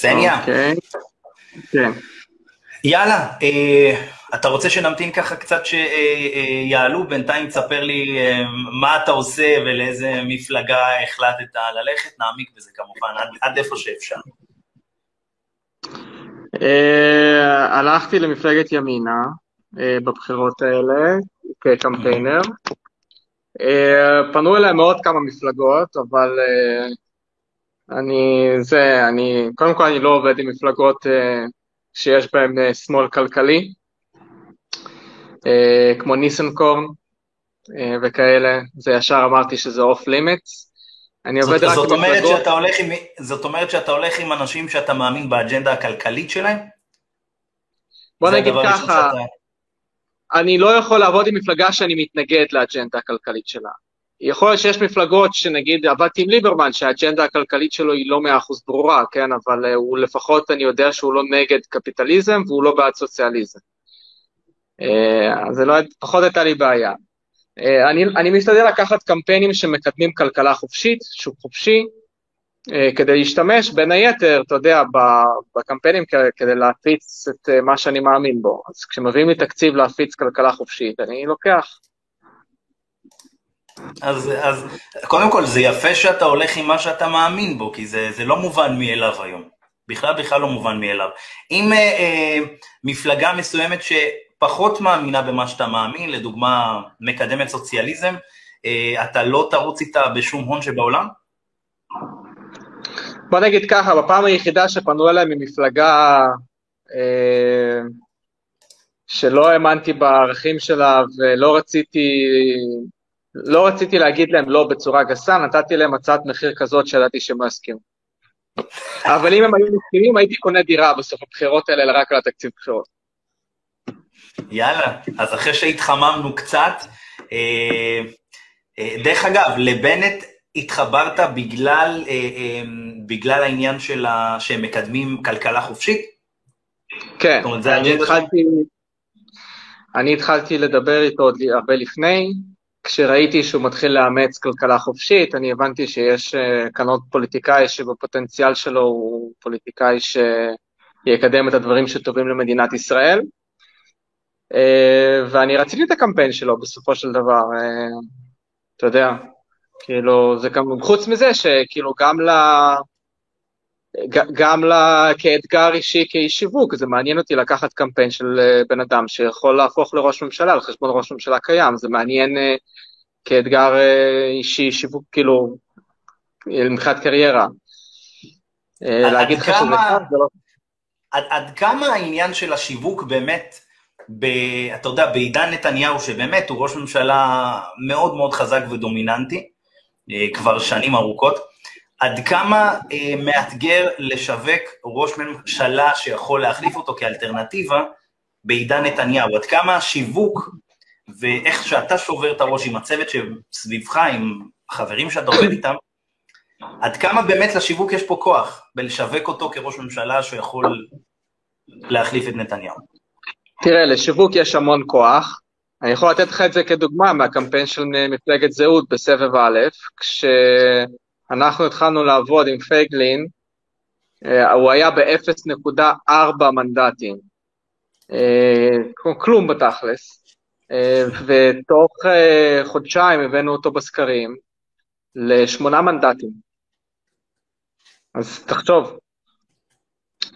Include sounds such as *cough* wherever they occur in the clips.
סניה. אוקיי. כן. יאללה, אה, אתה רוצה שנמתין ככה קצת שיעלו? בינתיים תספר לי אה, מה אתה עושה ולאיזה מפלגה החלטת ללכת, נעמיק בזה כמובן, עד, עד איפה שאפשר. אה, הלכתי למפלגת ימינה אה, בבחירות האלה כקמפיינר. אה, פנו אליי מאוד כמה מפלגות, אבל אה, אני, זה, אני, קודם כל אני לא עובד עם מפלגות אה, שיש בהן אה, שמאל כלכלי, אה, כמו ניסנקורן וכאלה, זה ישר אמרתי שזה off limits. אני עובד זאת, רק זאת, עם אומרת מפלגות, שאתה הולך עם, זאת אומרת שאתה הולך עם אנשים שאתה מאמין באג'נדה הכלכלית שלהם? בוא נגיד ככה, שאתה- אני לא יכול לעבוד עם מפלגה שאני מתנגד לאג'נדה הכלכלית שלה. יכול להיות שיש מפלגות שנגיד עבדתי עם ליברמן שהאג'נדה הכלכלית שלו היא לא מאה אחוז ברורה, כן, אבל uh, הוא לפחות, אני יודע שהוא לא נגד קפיטליזם והוא לא בעד סוציאליזם. Uh, אז זה לא, פחות הייתה לי בעיה. Uh, אני, אני משתדל לקחת קמפיינים שמקדמים כלכלה חופשית, שוק חופשי, כדי להשתמש בין היתר, אתה יודע, בקמפיינים כדי להפיץ את מה שאני מאמין בו. אז כשמביאים לי תקציב להפיץ כלכלה חופשית, אני לוקח. אז, אז קודם כל, זה יפה שאתה הולך עם מה שאתה מאמין בו, כי זה, זה לא מובן מאליו היום. בכלל בכלל לא מובן מאליו. אם אה, אה, מפלגה מסוימת שפחות מאמינה במה שאתה מאמין, לדוגמה מקדמת סוציאליזם, אה, אתה לא תרוץ איתה בשום הון שבעולם? בוא נגיד ככה, בפעם היחידה שפנו אליי ממפלגה אה, שלא האמנתי בערכים שלה ולא רציתי, לא רציתי להגיד להם לא בצורה גסה, נתתי להם הצעת מחיר כזאת שידעתי שהם לא יסכימו. *laughs* אבל אם הם היו מסכימים, הייתי קונה דירה בסוף הבחירות האלה, אלא רק על התקציב בחירות. יאללה, אז אחרי שהתחממנו קצת, אה, אה, דרך אגב, לבנט התחברת בגלל, אה, אה, בגלל העניין של ה... שהם מקדמים כלכלה חופשית? כן, אני התחלתי, אני התחלתי לדבר איתו עוד הרבה לפני, כשראיתי שהוא מתחיל לאמץ כלכלה חופשית, אני הבנתי שיש אה, כאן עוד פוליטיקאי שבפוטנציאל שלו הוא פוליטיקאי שיקדם את הדברים שטובים למדינת ישראל, אה, ואני רציתי את הקמפיין שלו בסופו של דבר, אה, אתה יודע, כאילו, זה גם, חוץ מזה שכאילו גם ל... גם לה, כאתגר אישי, כאיש שיווק, זה מעניין אותי לקחת קמפיין של אה, בן אדם שיכול להפוך לראש ממשלה על חשבון ראש ממשלה קיים, זה מעניין אה, כאתגר אה, אישי, שיווק, כאילו, מבחינת קריירה. להגיד לך שזה קל, זה לא... עד, עד כמה העניין של השיווק באמת, ב, אתה יודע, בעידן נתניהו, שבאמת הוא ראש ממשלה מאוד מאוד חזק ודומיננטי, כבר שנים ארוכות, עד כמה אה, מאתגר לשווק ראש ממשלה שיכול להחליף אותו כאלטרנטיבה בעידן נתניהו, עד כמה השיווק ואיך שאתה שובר את הראש עם הצוות שסביבך, עם החברים שאתה עובד איתם, עד כמה באמת לשיווק יש פה כוח בלשווק אותו כראש ממשלה שיכול להחליף את נתניהו? תראה, לשיווק יש המון כוח. אני יכול לתת לך את זה כדוגמה מהקמפיין של מפלגת זהות בסבב א', כשאנחנו התחלנו לעבוד עם פייגלין, אה, הוא היה ב-0.4 מנדטים. אה, כלום בתכלס. אה, ותוך חודשיים הבאנו אותו בסקרים לשמונה מנדטים. אז תחשוב,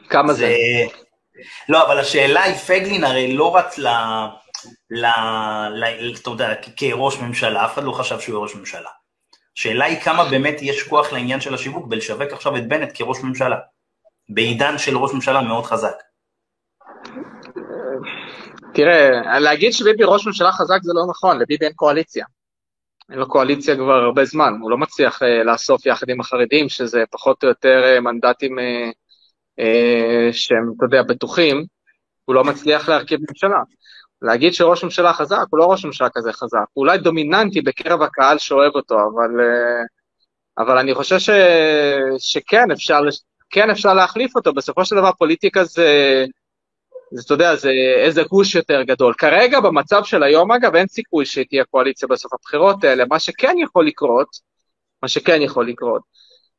כמה זה. לא, אבל השאלה היא, פייגלין הרי לא רץ ל... אתה יודע, כראש ממשלה, אף אחד לא חשב שהוא יהיה ראש ממשלה. השאלה היא כמה באמת יש כוח לעניין של השיווק בלשווק עכשיו את בנט כראש ממשלה, בעידן של ראש ממשלה מאוד חזק. תראה, להגיד שביבי ראש ממשלה חזק זה לא נכון, לביבי אין קואליציה. אין לו קואליציה כבר הרבה זמן, הוא לא מצליח אה, לאסוף יחד עם החרדים, שזה פחות או יותר אה, מנדטים אה, אה, שהם, אתה יודע, בטוחים, הוא לא מצליח להרכיב ממשלה. להגיד שראש ממשלה חזק, הוא לא ראש ממשלה כזה חזק, הוא אולי דומיננטי בקרב הקהל שאוהב אותו, אבל, אה, אבל אני חושב ש, שכן, אפשר, כן אפשר להחליף אותו, בסופו של דבר פוליטיקה זה... זה, אתה יודע, זה איזה גוש יותר גדול. כרגע, במצב של היום, אגב, אין סיכוי שתהיה קואליציה בסוף הבחירות האלה. מה שכן יכול לקרות, מה שכן יכול לקרות,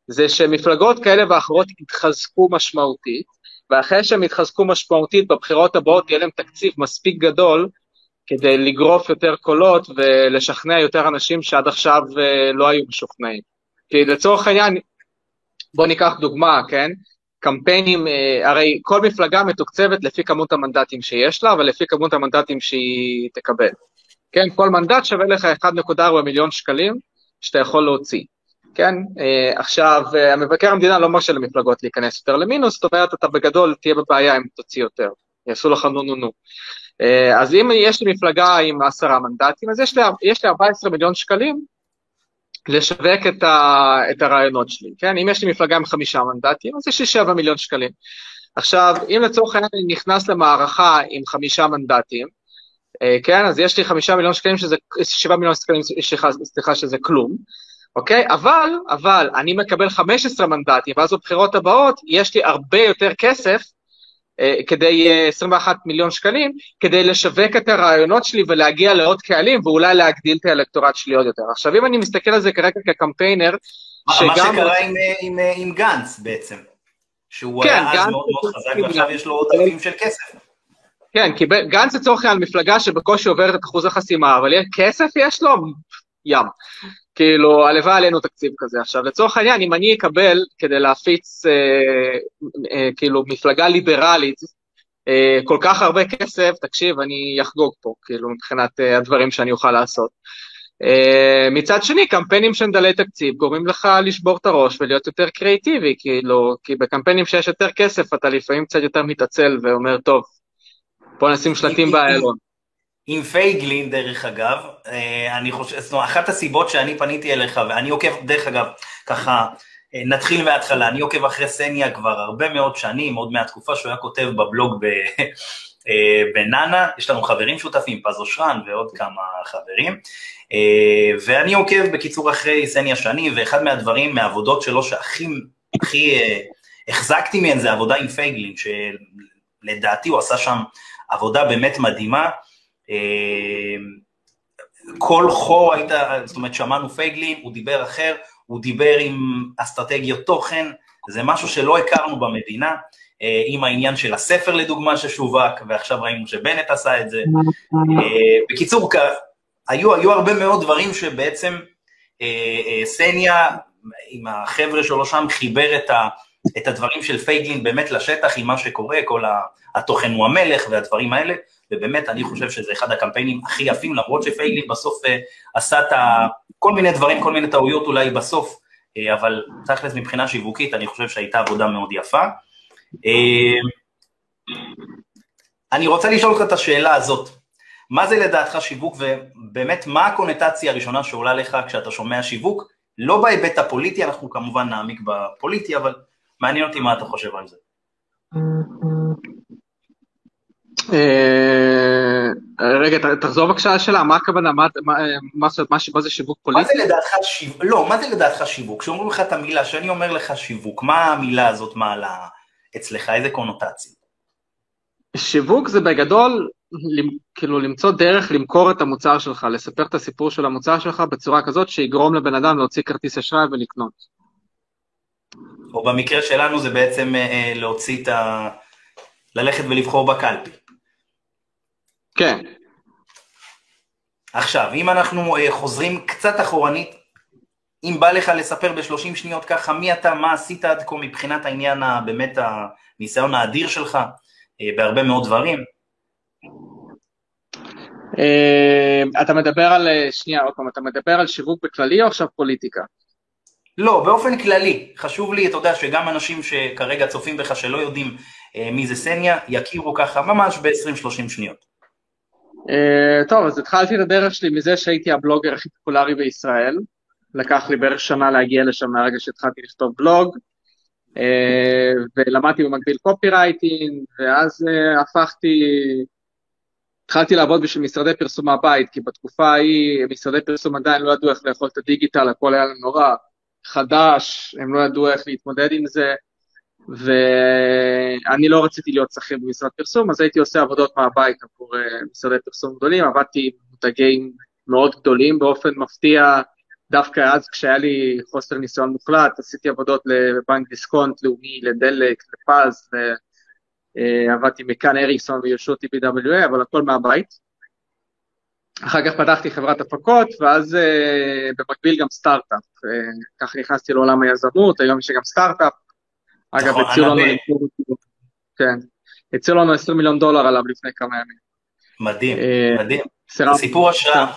זה שמפלגות כאלה ואחרות יתחזקו משמעותית, ואחרי שהם יתחזקו משמעותית בבחירות הבאות יהיה להם תקציב מספיק גדול כדי לגרוף יותר קולות ולשכנע יותר אנשים שעד עכשיו אה, לא היו משוכנעים. כי לצורך העניין, בואו ניקח דוגמה, כן? קמפיינים, אה, הרי כל מפלגה מתוקצבת לפי כמות המנדטים שיש לה ולפי כמות המנדטים שהיא תקבל. כן, כל מנדט שווה לך 1.4 מיליון שקלים שאתה יכול להוציא. כן, uh, עכשיו, uh, המבקר המדינה לא מרשה למפלגות להיכנס יותר למינוס, זאת אומרת, אתה בגדול תהיה בבעיה אם תוציא יותר, יעשו לך נו נו נו. Uh, אז אם יש לי מפלגה עם עשרה מנדטים, אז יש לי, יש לי 14 מיליון שקלים לשווק את, ה, את הרעיונות שלי, כן? אם יש לי מפלגה עם חמישה מנדטים, אז יש לי שבע מיליון שקלים. עכשיו, אם לצורך העניין אני נכנס למערכה עם חמישה מנדטים, אה, כן, אז יש לי חמישה מיליון שקלים שזה, שבעה מיליון שקלים, סליחה, שזה כלום, אוקיי? אבל, אבל, אני מקבל 15 מנדטים, ואז בבחירות הבאות יש לי הרבה יותר כסף, אה, כדי 21 אה, מיליון שקלים, כדי לשווק את הרעיונות שלי ולהגיע לעוד קהלים, ואולי להגדיל את האלקטורט שלי עוד יותר. עכשיו, אם אני מסתכל על זה כרגע כקמפיינר, שגם... מה שקרה עם, עם, עם גנץ בעצם, שהוא כן, היה אז מאוד מאוד חזק, ועכשיו יש לו עוד אלפים של כסף. כן, כי גנץ לצורך העניין מפלגה שבקושי עוברת את אחוז החסימה, אבל כסף יש לו? ים. כאילו, הלוואי עלינו תקציב כזה. עכשיו, לצורך העניין, אם אני אקבל כדי להפיץ, אה, אה, כאילו, מפלגה ליברלית, אה, כל כך הרבה כסף, תקשיב, אני אחגוג פה, כאילו, מבחינת אה, הדברים שאני אוכל לעשות. Uh, מצד שני, קמפיינים שהם דלי תקציב גורמים לך לשבור את הראש ולהיות יותר קריאיטיבי, כאילו, כי בקמפיינים שיש יותר כסף אתה לפעמים קצת יותר מתעצל ואומר, טוב, בוא נשים שלטים באיילון. עם פייגלין, דרך אגב, אה, אני חושב, זאת אומרת, אחת הסיבות שאני פניתי אליך, ואני עוקב, דרך אגב, ככה, אה, נתחיל מההתחלה, אני עוקב אחרי סניה כבר הרבה מאוד שנים, עוד מהתקופה שהוא היה כותב בבלוג ב... *laughs* אה, בנאנה, יש לנו חברים שותפים, פז אושרן ועוד כמה חברים, ואני עוקב בקיצור אחרי סניה שני, ואחד מהדברים, מהעבודות שלו שהכי הכי החזקתי מהן זה עבודה עם פייגלין, שלדעתי הוא עשה שם עבודה באמת מדהימה. אה, כל חור היית, זאת אומרת, שמענו פייגלין, הוא דיבר אחר, הוא דיבר עם אסטרטגיות תוכן, זה משהו שלא הכרנו במדינה, אה, עם העניין של הספר לדוגמה ששווק, ועכשיו ראינו שבנט עשה את זה. אה, בקיצור, היו, היו הרבה מאוד דברים שבעצם סניה, עם החבר'ה שלו שם, חיבר את, ה, את הדברים של פייגלין באמת לשטח עם מה שקורה, כל התוכן הוא המלך והדברים האלה, ובאמת אני חושב שזה אחד הקמפיינים הכי יפים, למרות שפייגלין בסוף uh, עשה את ה... כל מיני דברים, כל מיני טעויות אולי בסוף, uh, אבל תכלס מבחינה שיווקית אני חושב שהייתה עבודה מאוד יפה. Uh, אני רוצה לשאול אותך את השאלה הזאת, מה זה לדעתך שיווק, ובאמת מה הקונוטציה הראשונה שעולה לך כשאתה שומע שיווק, לא בהיבט הפוליטי, אנחנו כמובן נעמיק בפוליטי, אבל מעניין אותי מה אתה חושב על זה. אה, רגע, תחזור בבקשה לשאלה, מה הכוונה, מה זה שיווק פוליטי? מה זה לדעתך שיווק, לא, מה זה לדעתך שיווק? כשאומרים לך את המילה, כשאני אומר לך שיווק, מה המילה הזאת מעלה אצלך, איזה קונוטציה? שיווק זה בגדול, כאילו למצוא דרך למכור את המוצר שלך, לספר את הסיפור של המוצר שלך בצורה כזאת שיגרום לבן אדם להוציא כרטיס אשראי ולקנות. או במקרה שלנו זה בעצם אה, אה, להוציא את ה... ללכת ולבחור בקלפי. כן. עכשיו, אם אנחנו uh, חוזרים קצת אחורנית, אם בא לך לספר בשלושים שניות ככה מי אתה, מה עשית עד כה מבחינת העניין, באמת הניסיון האדיר שלך uh, בהרבה מאוד דברים. Uh, אתה מדבר על, שנייה עוד פעם, אתה מדבר על שיווק בכללי או עכשיו פוליטיקה? לא, באופן כללי, חשוב לי, אתה יודע, שגם אנשים שכרגע צופים בך שלא יודעים מי זה סניה, יכירו ככה ממש ב-20-30 שניות. Uh, טוב, אז התחלתי את הדרך שלי מזה שהייתי הבלוגר הכי פופולרי בישראל. לקח לי בערך שנה להגיע לשם מהרגע שהתחלתי לכתוב בלוג, uh, ולמדתי במקביל קופי רייטינג, ואז uh, הפכתי, התחלתי לעבוד בשביל משרדי פרסום מהבית, כי בתקופה ההיא משרדי פרסום עדיין לא ידעו איך לאכול את הדיגיטל, הכל היה נורא חדש, הם לא ידעו איך להתמודד עם זה. ואני לא רציתי להיות שכיר במשרד פרסום, אז הייתי עושה עבודות מהבית עבור אה, משרדי פרסום גדולים, עבדתי עם מותגים מאוד גדולים באופן מפתיע, דווקא אז כשהיה לי חוסר ניסיון מוחלט, עשיתי עבודות לבנק דיסקונט, לאומי, לדלק, לפז, ועבדתי מכאן אריקסון וישותי BWA, אבל הכל מהבית. אחר כך פתחתי חברת הפקות, ואז uh, במקביל גם סטארט-אפ. ככה נכנסתי לעולם היזמות, היום יש גם סטארט-אפ. אגב, נכון, הציעו לנו כן, הציעו לנו 20 מיליון דולר עליו לפני כמה ימים. מדהים, uh, מדהים. סיפור השראה.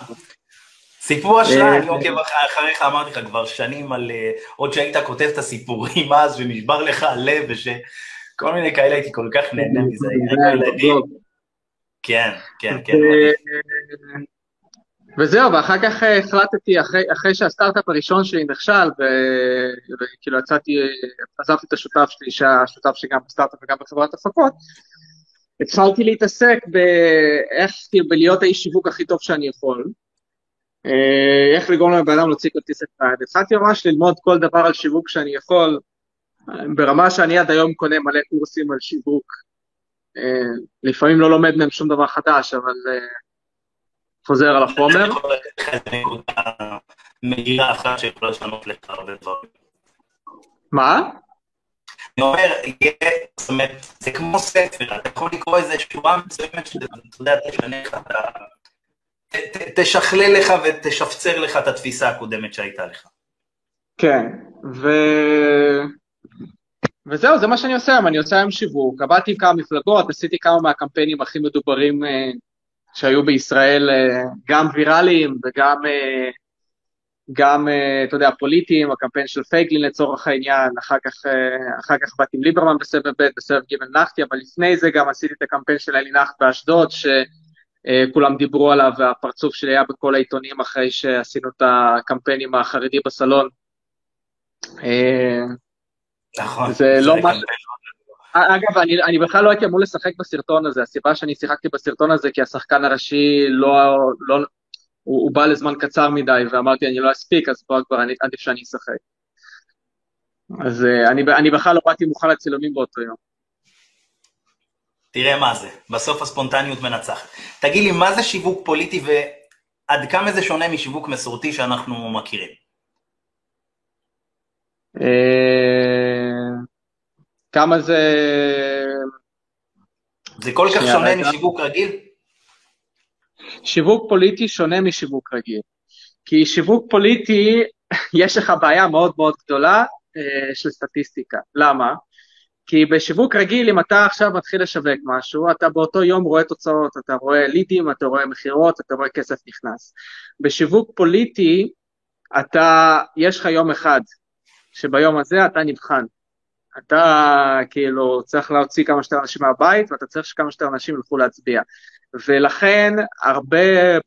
סיפור השראה, אני עוקב אחריך, אמרתי לך כבר שנים על, עוד שהיית כותב את הסיפורים *laughs* אז, ונשבר לך הלב, ושכל מיני כאלה, הייתי כל כך נהנה מזה, היינו ילדים. כן, כן, כן. וזהו, ואחר כך אה, החלטתי, אחרי, אחרי שהסטארט-אפ הראשון שלי נכשל, וכאילו יצאתי, עזבתי את השותף שלי, שהשותף שלי גם בסטארט-אפ וגם בחברת הפקות, התחלתי להתעסק באיך, כאילו, בלהיות האיש שיווק הכי טוב שאני יכול, אה, איך לגרום לבן אדם להוציא כרטיס אחד. התחלתי ממש ללמוד כל דבר על שיווק שאני יכול, ברמה שאני עד היום קונה מלא קורסים על שיווק, אה, לפעמים לא לומד מהם שום דבר חדש, אבל חוזר על החומר. אני יכול לתת לך איזה נקודה מהירה אחת שיכולה לשנות לך הרבה דברים. מה? אני אומר, זאת אומרת, זה כמו ספר, אתה יכול לקרוא איזה שורה מסוימת שאתה יודע, תשנה לך את ה... תשכלל לך ותשפצר לך את התפיסה הקודמת שהייתה לך. כן, ו... וזהו, זה מה שאני עושה היום, אני עושה היום שיווק, עבדתי עם כמה מפלגות, עשיתי כמה מהקמפיינים הכי מדוברים uh, שהיו בישראל, uh, גם ויראליים וגם, uh, גם, uh, אתה יודע, פוליטיים, הקמפיין של פייגלין לצורך העניין, אחר כך, אחר כך באתי עם ליברמן בסבב ב', בסבב ג' נחתי, אבל לפני זה גם עשיתי את הקמפיין של אלי נחת באשדוד, שכולם דיברו עליו, והפרצוף שלי היה בכל העיתונים אחרי שעשינו את הקמפיין עם החרדי בסלון. נכון. זה לא מה... אגב, אני, אני בכלל לא הייתי אמור לשחק בסרטון הזה, הסיבה שאני שיחקתי בסרטון הזה כי השחקן הראשי לא, לא הוא, הוא בא לזמן קצר מדי ואמרתי אני לא אספיק, אז פה כבר אני, עדיף שאני אשחק. אז uh, אני, אני בכלל לא באתי מוכן לצילומים באותו יום. תראה מה זה, בסוף הספונטניות מנצחת. תגיד לי, מה זה שיווק פוליטי ועד כמה זה שונה משיווק מסורתי שאנחנו מכירים? כמה זה... זה כל כך שונה משיווק רגיל? שיווק פוליטי שונה משיווק רגיל. כי שיווק פוליטי, *laughs* יש לך בעיה מאוד מאוד גדולה אה, של סטטיסטיקה. למה? כי בשיווק רגיל, אם אתה עכשיו מתחיל לשווק משהו, אתה באותו יום רואה תוצאות, אתה רואה לידים, אתה רואה מכירות, אתה רואה כסף נכנס. בשיווק פוליטי, אתה, יש לך יום אחד, שביום הזה אתה נבחן. אתה כאילו צריך להוציא כמה שיותר אנשים מהבית, ואתה צריך שכמה שיותר אנשים ילכו להצביע. ולכן הרבה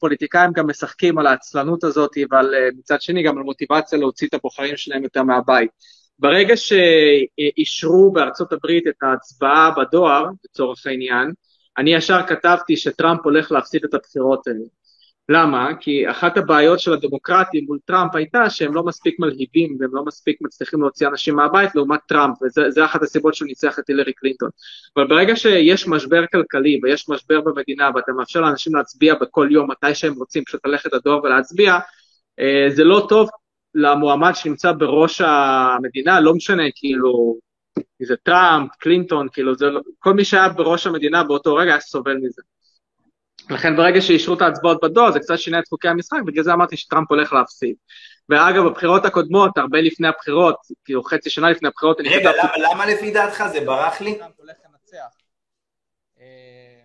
פוליטיקאים גם משחקים על העצלנות הזאת, ועל מצד שני גם על מוטיבציה להוציא את הבוחרים שלהם יותר מהבית. ברגע שאישרו בארצות הברית את ההצבעה בדואר, לצורך העניין, אני ישר כתבתי שטראמפ הולך להפסיד את הבחירות האלה. למה? כי אחת הבעיות של הדמוקרטים מול טראמפ הייתה שהם לא מספיק מלהיבים והם לא מספיק מצליחים להוציא אנשים מהבית לעומת טראמפ, וזה אחת הסיבות שהוא ניצח את הילרי קלינטון. אבל ברגע שיש משבר כלכלי ויש משבר במדינה ואתה מאפשר לאנשים להצביע בכל יום מתי שהם רוצים, פשוט ללכת לדואר ולהצביע, אה, זה לא טוב למועמד שנמצא בראש המדינה, לא משנה כאילו, אם זה טראמפ, קלינטון, כאילו זה, לא, כל מי שהיה בראש המדינה באותו רגע סובל מזה. לכן ברגע שאישרו את ההצבעות בדואר זה קצת שינה את חוקי המשחק, בגלל זה אמרתי שטראמפ הולך להפסיד. ואגב, בבחירות הקודמות, הרבה לפני הבחירות, כאילו חצי שנה לפני הבחירות, אני רגע, למה, למה לפי דעתך? זה ברח לי? טראמפ הולך לנצח. אה,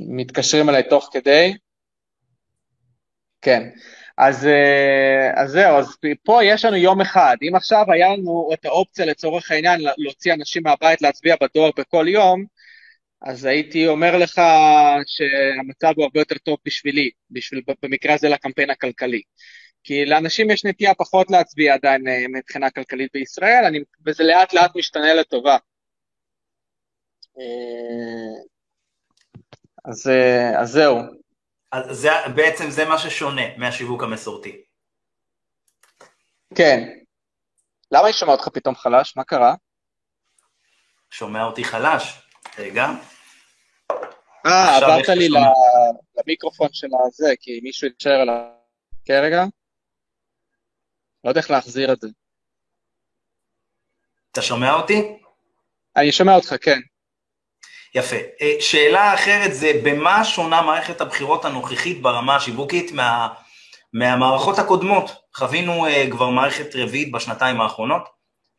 מתקשרים אליי תוך כדי. כן. אז, אה, אז זהו, אז פה יש לנו יום אחד. אם עכשיו היה לנו את האופציה לצורך העניין להוציא אנשים מהבית להצביע בדואר בכל יום, אז הייתי אומר לך שהמצב הוא הרבה יותר טוב בשבילי, בשביל, במקרה הזה לקמפיין הכלכלי. כי לאנשים יש נטייה פחות להצביע עדיין אה, מבחינה כלכלית בישראל, אני, וזה לאט לאט משתנה לטובה. אה, אז, אה, אז זהו. אז זה, בעצם זה מה ששונה מהשיווק המסורתי. כן. למה אני שומע אותך פתאום חלש? מה קרה? שומע אותי חלש. רגע. אה, עברת לי למיקרופון של הזה, כי מישהו התקשר אליי. כן, רגע. לא יודע איך להחזיר את זה. אתה שומע אותי? אני שומע אותך, כן. יפה. אה, שאלה אחרת זה, במה שונה מערכת הבחירות הנוכחית ברמה השיווקית מה, מהמערכות הקודמות? חווינו uh, כבר מערכת רביעית בשנתיים האחרונות.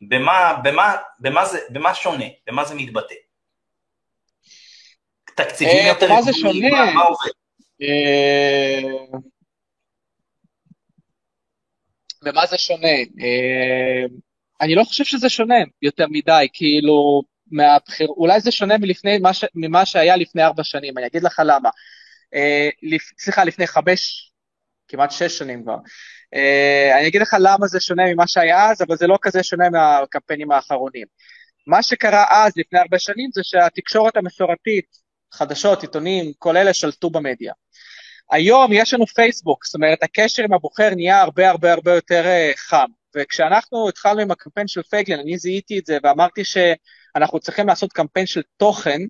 במה, במה, במה, זה, במה שונה? במה זה מתבטא? תקציבים אה, יותר במה זה שונה? מה, מה עובד? במה זה שונה? אני לא חושב שזה שונה יותר מדי, כאילו, מהבחיר, אולי זה שונה מלפני, מה ש, ממה שהיה לפני ארבע שנים, אני אגיד לך למה. אה, סליחה, לפני חמש, כמעט שש שנים כבר. אה, אני אגיד לך למה זה שונה ממה שהיה אז, אבל זה לא כזה שונה מהקמפיינים האחרונים. מה שקרה אז, לפני הרבה שנים, זה שהתקשורת המסורתית, חדשות, עיתונים, כל אלה שלטו במדיה. היום יש לנו פייסבוק, זאת אומרת, הקשר עם הבוחר נהיה הרבה הרבה הרבה יותר uh, חם. וכשאנחנו התחלנו עם הקמפיין של פייגלין, אני זיהיתי את זה ואמרתי ש... אנחנו צריכים לעשות קמפיין של תוכן,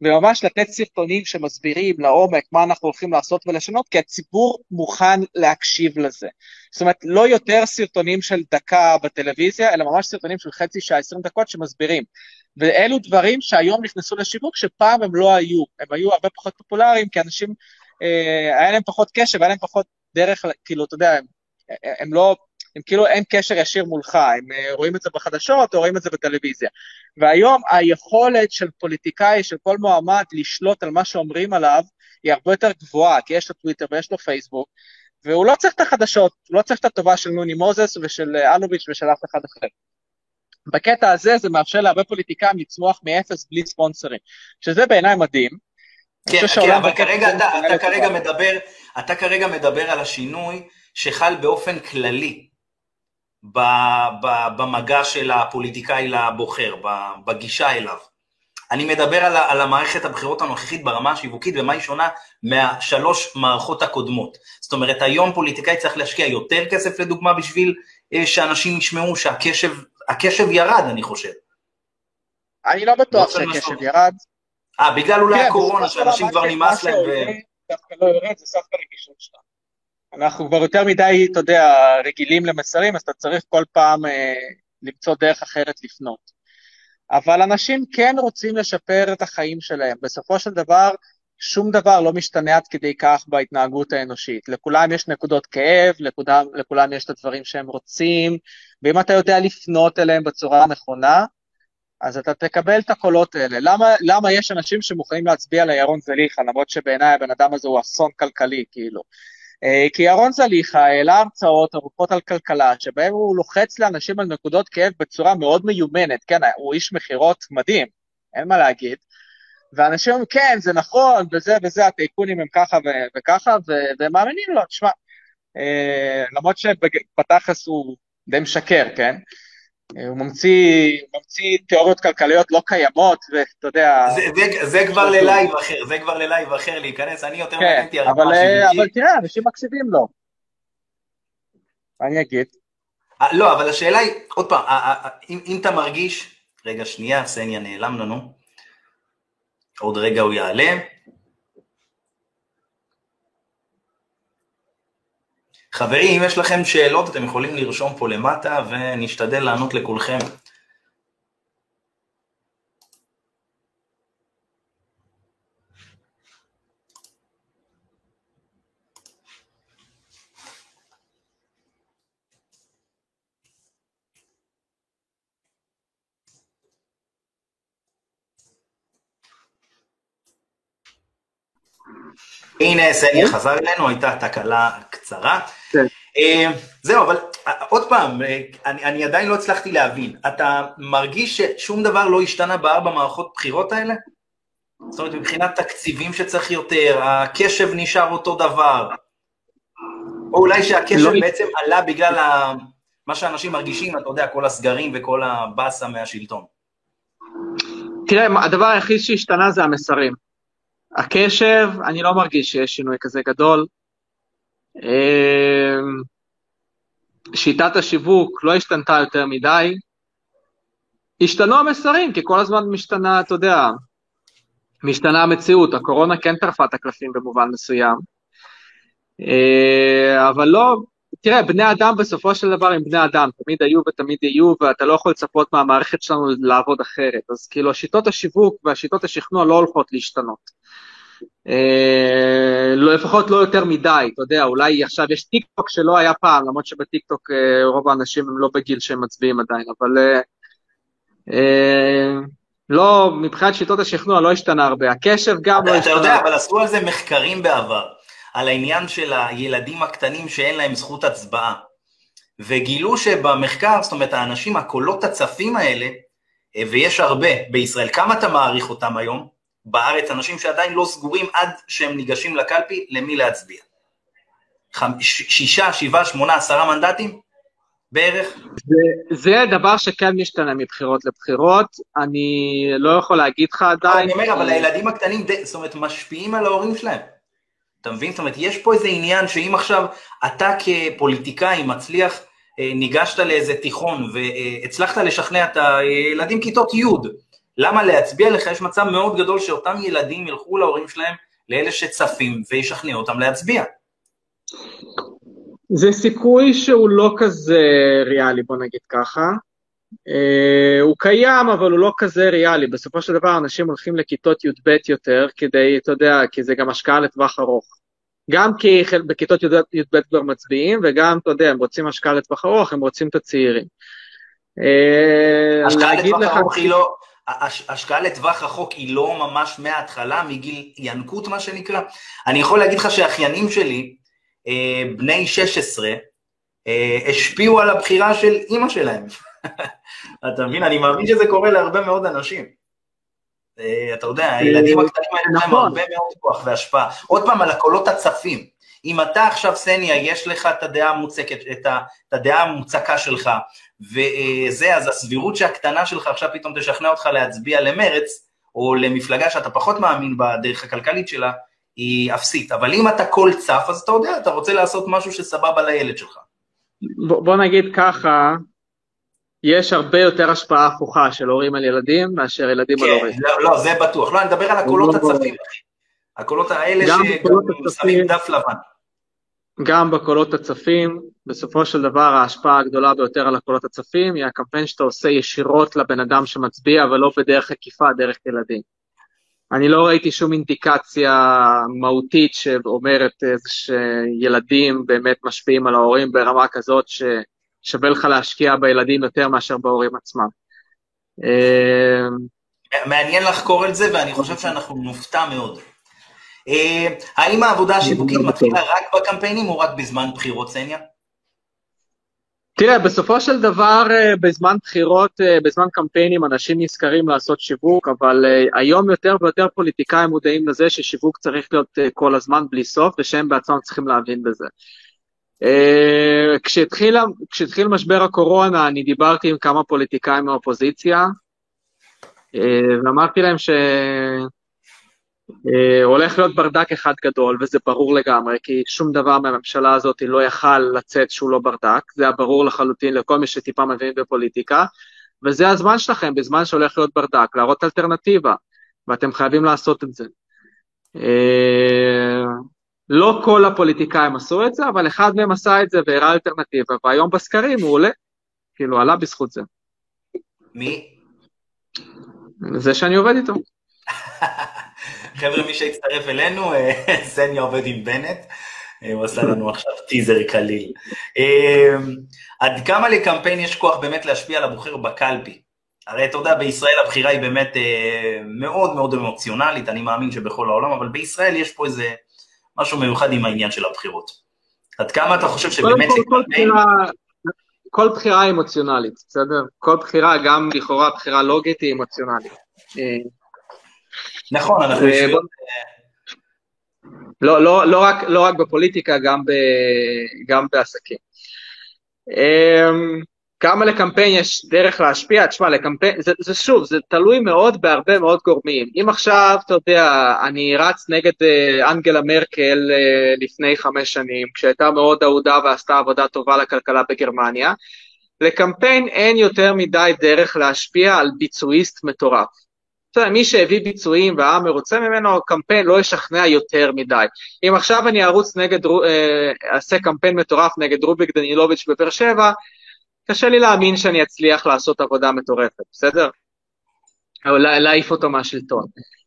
וממש לתת סרטונים שמסבירים לעומק מה אנחנו הולכים לעשות ולשנות, כי הציבור מוכן להקשיב לזה. זאת אומרת, לא יותר סרטונים של דקה בטלוויזיה, אלא ממש סרטונים של חצי שעה, עשרים דקות שמסבירים. ואלו דברים שהיום נכנסו לשיווק, שפעם הם לא היו. הם היו הרבה פחות פופולריים, כי אנשים, אה, היה להם פחות קשב, היה להם פחות דרך, כאילו, אתה יודע, הם, הם לא הם כאילו אין קשר ישיר מולך, הם אה, רואים את זה בחדשות או רואים את זה בטלוויזיה. והיום היכולת של פוליטיקאי, של כל מועמד, לשלוט על מה שאומרים עליו, היא הרבה יותר גבוהה, כי יש לו טוויטר ויש לו פייסבוק, והוא לא צריך את החדשות, הוא לא צריך את הטובה של נוני מוזס ושל אה, אלוביץ' ושל אף אחד אחר. בקטע הזה זה מאפשר להרבה פוליטיקאים לצמוח מאפס בלי ספונסרים, שזה בעיניי מדהים. כן, כן, אבל כרגע אתה, אתה, כרגע מדבר, אתה כרגע מדבר על השינוי שחל באופן כללי במגע של הפוליטיקאי לבוחר, בגישה אליו. אני מדבר על, על המערכת הבחירות הנוכחית ברמה השיווקית ומה היא שונה מהשלוש מערכות הקודמות. זאת אומרת, היום פוליטיקאי צריך להשקיע יותר כסף לדוגמה בשביל אה, שאנשים ישמעו שהקשב ירד, אני חושב. אני לא בטוח שהקשב ירד. אה, בגלל אולי כן, הקורונה, שאנשים כבר נמאס להם. ו... דווקא לא יורד, זה סך הרגישות שלנו. אנחנו כבר יותר מדי, אתה יודע, רגילים למסרים, אז אתה צריך כל פעם אה, למצוא דרך אחרת לפנות. אבל אנשים כן רוצים לשפר את החיים שלהם. בסופו של דבר, שום דבר לא משתנה עד כדי כך בהתנהגות האנושית. לכולם יש נקודות כאב, לכולם, לכולם יש את הדברים שהם רוצים, ואם אתה יודע לפנות אליהם בצורה הנכונה, אז אתה תקבל את הקולות האלה. למה, למה יש אנשים שמוכנים להצביע לירון זליכה, למרות שבעיניי הבן אדם הזה הוא אסון כלכלי, כאילו? אה, כי אהרון זליכה העלה הרצאות ארוכות על כלכלה, שבהן הוא לוחץ לאנשים על נקודות כאב בצורה מאוד מיומנת, כן, הוא איש מכירות מדהים, אין מה להגיד, ואנשים אומרים, כן, זה נכון, וזה וזה, הטייקונים הם ככה ו- וככה, ו- והם מאמינים לו, תשמע, אה, למרות שבתכלס הוא די משקר, כן? הוא ממציא, ממציא תיאוריות כלכליות לא קיימות, ואתה יודע... זה, זה, זה כבר ללייב אחר, זה כבר ללייב אחר להיכנס, אני יותר כן, מעניין אותי הרמה השיווקית. אבל תראה, אנשים מקשיבים לו. אני אגיד? אה, לא, אבל השאלה היא, עוד פעם, אם, אם אתה מרגיש, רגע שנייה, סניה נעלם לנו, עוד רגע הוא יעלה. חברים, אם יש לכם שאלות, אתם יכולים לרשום פה למטה ונשתדל לענות לכולכם. הנה סניה חזר אלינו, הייתה תקלה קצרה. אה, זהו, אבל אה, עוד פעם, אה, אני, אני עדיין לא הצלחתי להבין, אתה מרגיש ששום דבר לא השתנה בארבע מערכות בחירות האלה? זאת אומרת, מבחינת תקציבים שצריך יותר, הקשב נשאר אותו דבר, או אולי שהקשב לא... בעצם עלה בגלל ה... מה שאנשים מרגישים, אתה יודע, כל הסגרים וכל הבאסה מהשלטון. תראה, הדבר היחיד שהשתנה זה המסרים. הקשב, אני לא מרגיש שיש שינוי כזה גדול. אמ, שיטת השיווק לא השתנתה יותר מדי. השתנו המסרים, כי כל הזמן משתנה, אתה יודע, משתנה המציאות. הקורונה כן טרפה את הקלפים במובן מסוים. אה, אבל לא, תראה, בני אדם בסופו של דבר הם בני אדם, תמיד היו ותמיד יהיו, ואתה לא יכול לצפות מהמערכת שלנו לעבוד אחרת. אז כאילו, שיטות השיווק והשיטות השכנוע לא הולכות להשתנות. אה, לא, לפחות לא יותר מדי, אתה יודע, אולי עכשיו יש טיק טוק שלא היה פעם, למרות שבטיק טוק אה, רוב האנשים הם לא בגיל שהם מצביעים עדיין, אבל אה, אה, לא, מבחינת שיטות השכנוע לא השתנה הרבה, הקשב גם לא אתה השתנה. יודע, אבל עשו על זה מחקרים בעבר, על העניין של הילדים הקטנים שאין להם זכות הצבעה. וגילו שבמחקר, זאת אומרת, האנשים, הקולות הצפים האלה, ויש הרבה בישראל, כמה אתה מעריך אותם היום? בארץ, אנשים שעדיין לא סגורים עד שהם ניגשים לקלפי, למי להצביע. שישה, שבעה, שמונה, עשרה מנדטים בערך? זה, זה דבר שכן משתנה מבחירות לבחירות, אני לא יכול להגיד לך עדיין. אני אומר, אבל הילדים הקטנים, די- זאת אומרת, משפיעים על ההורים שלהם. אתה מבין? זאת אומרת, יש פה איזה עניין שאם עכשיו אתה כפוליטיקאי מצליח, אה, ניגשת לאיזה תיכון והצלחת לשכנע את הילדים כיתות י', למה להצביע לך? יש מצב מאוד גדול שאותם ילדים ילכו להורים שלהם, לאלה שצפים, וישכנעו אותם להצביע. זה סיכוי שהוא לא כזה ריאלי, בוא נגיד ככה. Uh, הוא קיים, אבל הוא לא כזה ריאלי. בסופו של דבר אנשים הולכים לכיתות י"ב יותר, כדי, אתה יודע, כי זה גם השקעה לטווח ארוך. גם כי בכיתות י"ב י"ב כבר מצביעים, וגם, אתה יודע, הם רוצים השקעה לטווח ארוך, הם רוצים את הצעירים. Uh, השקעה לטווח ארוך היא לא, השקעה לטווח רחוק היא לא ממש מההתחלה, מגיל ינקות מה שנקרא. אני יכול להגיד לך שהאחיינים שלי, אה, בני 16, אה, השפיעו על הבחירה של אימא שלהם. *laughs* אתה מבין? אני מאמין שזה קורה להרבה מאוד אנשים. אה, אתה יודע, הילדים הקטנים האלה להם נכון. הרבה מאוד כוח והשפעה. עוד פעם, על הקולות הצפים. אם אתה עכשיו, סניה, יש לך את הדעה המוצקת, את הדעה המוצקה שלך, וזה, אז הסבירות שהקטנה שלך עכשיו פתאום תשכנע אותך להצביע למרץ, או למפלגה שאתה פחות מאמין בדרך הכלכלית שלה, היא אפסית. אבל אם אתה קול צף, אז אתה יודע, אתה רוצה לעשות משהו שסבבה לילד שלך. בוא, בוא נגיד ככה, יש הרבה יותר השפעה הפוכה של הורים על ילדים מאשר ילדים על כן, הורים. לא, לא, זה בטוח. לא, אני מדבר על הקולות לא- הצפים, אחי. הקולות האלה ששמים. דף לבן. גם בקולות הצפים, בסופו של דבר ההשפעה הגדולה ביותר על הקולות הצפים היא הקמפיין שאתה עושה ישירות לבן אדם שמצביע ולא בדרך עקיפה, דרך ילדים. אני לא ראיתי שום אינדיקציה מהותית שאומרת שילדים באמת משפיעים על ההורים ברמה כזאת ששווה לך להשקיע בילדים יותר מאשר בהורים עצמם. אה, מעניין לחקור את זה, ואני חושב שאנחנו נופתע מאוד. אה, האם העבודה השיווקית מתחילה רק בקמפיינים או רק בזמן בחירות, סניה? תראה, בסופו של דבר, אה, בזמן בחירות, אה, בזמן קמפיינים, אנשים נזכרים לעשות שיווק, אבל היום יותר ויותר פוליטיקאים מודעים לזה ששיווק צריך להיות כל הזמן בלי סוף, ושהם בעצמם צריכים להבין בזה. כשהתחיל, כשהתחיל משבר הקורונה, אני דיברתי עם כמה פוליטיקאים מהאופוזיציה, ואמרתי להם ש... אה, הולך להיות ברדק אחד גדול, וזה ברור לגמרי, כי שום דבר מהממשלה הזאת לא יכל לצאת שהוא לא ברדק, זה היה ברור לחלוטין לכל מי שטיפה מבין בפוליטיקה, וזה הזמן שלכם, בזמן שהולך להיות ברדק, להראות אלטרנטיבה, ואתם חייבים לעשות את זה. אה, לא כל הפוליטיקאים עשו את זה, אבל אחד מהם עשה את זה והראה אלטרנטיבה, והיום בסקרים הוא עולה, כאילו עלה בזכות זה. מי? זה שאני עובד איתו. *laughs* חבר'ה, מי שהצטרף אלינו, אה, *laughs* סניה עובד עם בנט, אה, הוא עשה לנו עכשיו טיזר קליל. אה, עד כמה לקמפיין יש כוח באמת להשפיע על הבוחר בקלפי? הרי אתה יודע, בישראל הבחירה היא באמת מאוד מאוד אמוציונלית, אני מאמין שבכל העולם, אבל בישראל יש פה איזה משהו מיוחד עם העניין של הבחירות. עד כמה אתה חושב שבאמת כל, לקמפיין... בחירה, כל בחירה אמוציונלית, בסדר? כל בחירה, גם לכאורה בחירה לוגית, היא אמוציונלית. נכון, אנחנו אה, יושבים... בוא- לא, לא, לא, רק, לא רק בפוליטיקה, גם, ב, גם בעסקים. אמ, כמה לקמפיין יש דרך להשפיע? תשמע, לקמפיין, זה, זה שוב, זה תלוי מאוד בהרבה מאוד גורמים. אם עכשיו, אתה יודע, אני רץ נגד אה, אנגלה מרקל אה, לפני חמש שנים, כשהייתה מאוד אהודה ועשתה עבודה טובה לכלכלה בגרמניה, לקמפיין אין יותר מדי דרך להשפיע על ביצועיסט מטורף. יודע, מי שהביא ביצועים והעם מרוצה ממנו, קמפיין לא ישכנע יותר מדי. אם עכשיו אני ארוץ נגד, אה, אעשה קמפיין מטורף נגד רוביק דנילוביץ' בבאר שבע, קשה לי להאמין שאני אצליח לעשות עבודה מטורפת, בסדר? או להעיף אותו מהשלטון.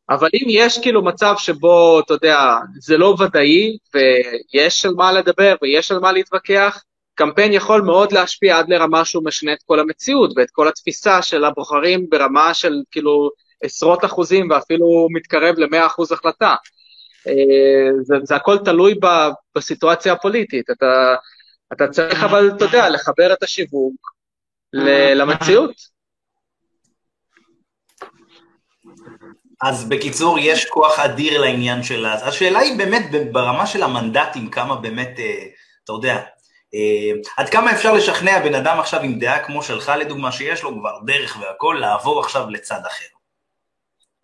אבל אם יש כאילו מצב שבו, אתה יודע, זה לא ודאי, ויש על מה לדבר ויש על מה להתווכח, קמפיין יכול מאוד להשפיע עד לרמה שהוא משנה את כל המציאות ואת כל התפיסה של הבוחרים ברמה של כאילו עשרות אחוזים ואפילו מתקרב ל-100 אחוז החלטה. אה, זה, זה הכל תלוי ב, בסיטואציה הפוליטית. אתה, אתה צריך אבל, אתה יודע, לחבר את השיווק למציאות. אז בקיצור, יש כוח אדיר לעניין של... השאלה היא באמת ברמה של המנדטים, כמה באמת, אה, אתה יודע, אה, עד כמה אפשר לשכנע בן אדם עכשיו עם דעה כמו שלך, לדוגמה, שיש לו כבר דרך והכול, לעבור עכשיו לצד אחר,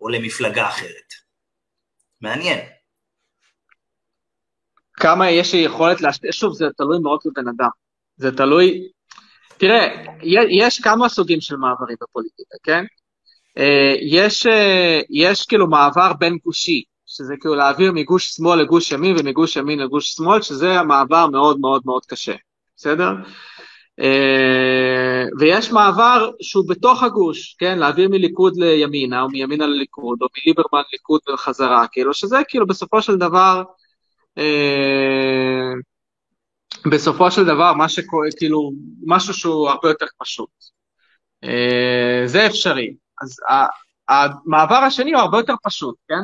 או למפלגה אחרת. מעניין. כמה יש לי יכולת להשפיע, שוב, זה תלוי מאוד בבן אדם. זה תלוי, תראה, יש כמה סוגים של מעברים בפוליטיקה, כן? אה, יש, אה, יש כאילו מעבר בין גושי, שזה כאילו להעביר מגוש שמאל לגוש ימין ומגוש ימין לגוש שמאל, שזה המעבר מאוד מאוד מאוד קשה, בסדר? אה, ויש מעבר שהוא בתוך הגוש, כן? להעביר מליכוד לימינה, או מימינה לליכוד, או מליברמן ליכוד וחזרה, כאילו, שזה כאילו בסופו של דבר, בסופו של דבר, מה שקורה, כאילו, משהו שהוא הרבה יותר פשוט. זה אפשרי. אז המעבר השני הוא הרבה יותר פשוט, כן?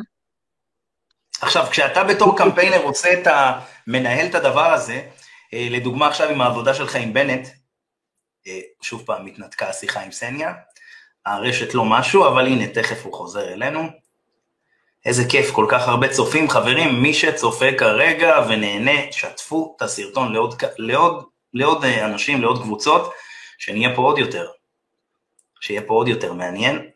עכשיו, כשאתה בתור קמפיינר רוצה את ה... מנהל את הדבר הזה, אה, לדוגמה עכשיו עם העבודה שלך עם בנט, אה, שוב פעם התנתקה השיחה עם סניה, הרשת לא משהו, אבל הנה, תכף הוא חוזר אלינו. איזה כיף, כל כך הרבה צופים. חברים, מי שצופה כרגע ונהנה, שתפו את הסרטון לעוד, לעוד, לעוד אה, אנשים, לעוד קבוצות, שנהיה פה עוד יותר. שיהיה פה עוד יותר מעניין.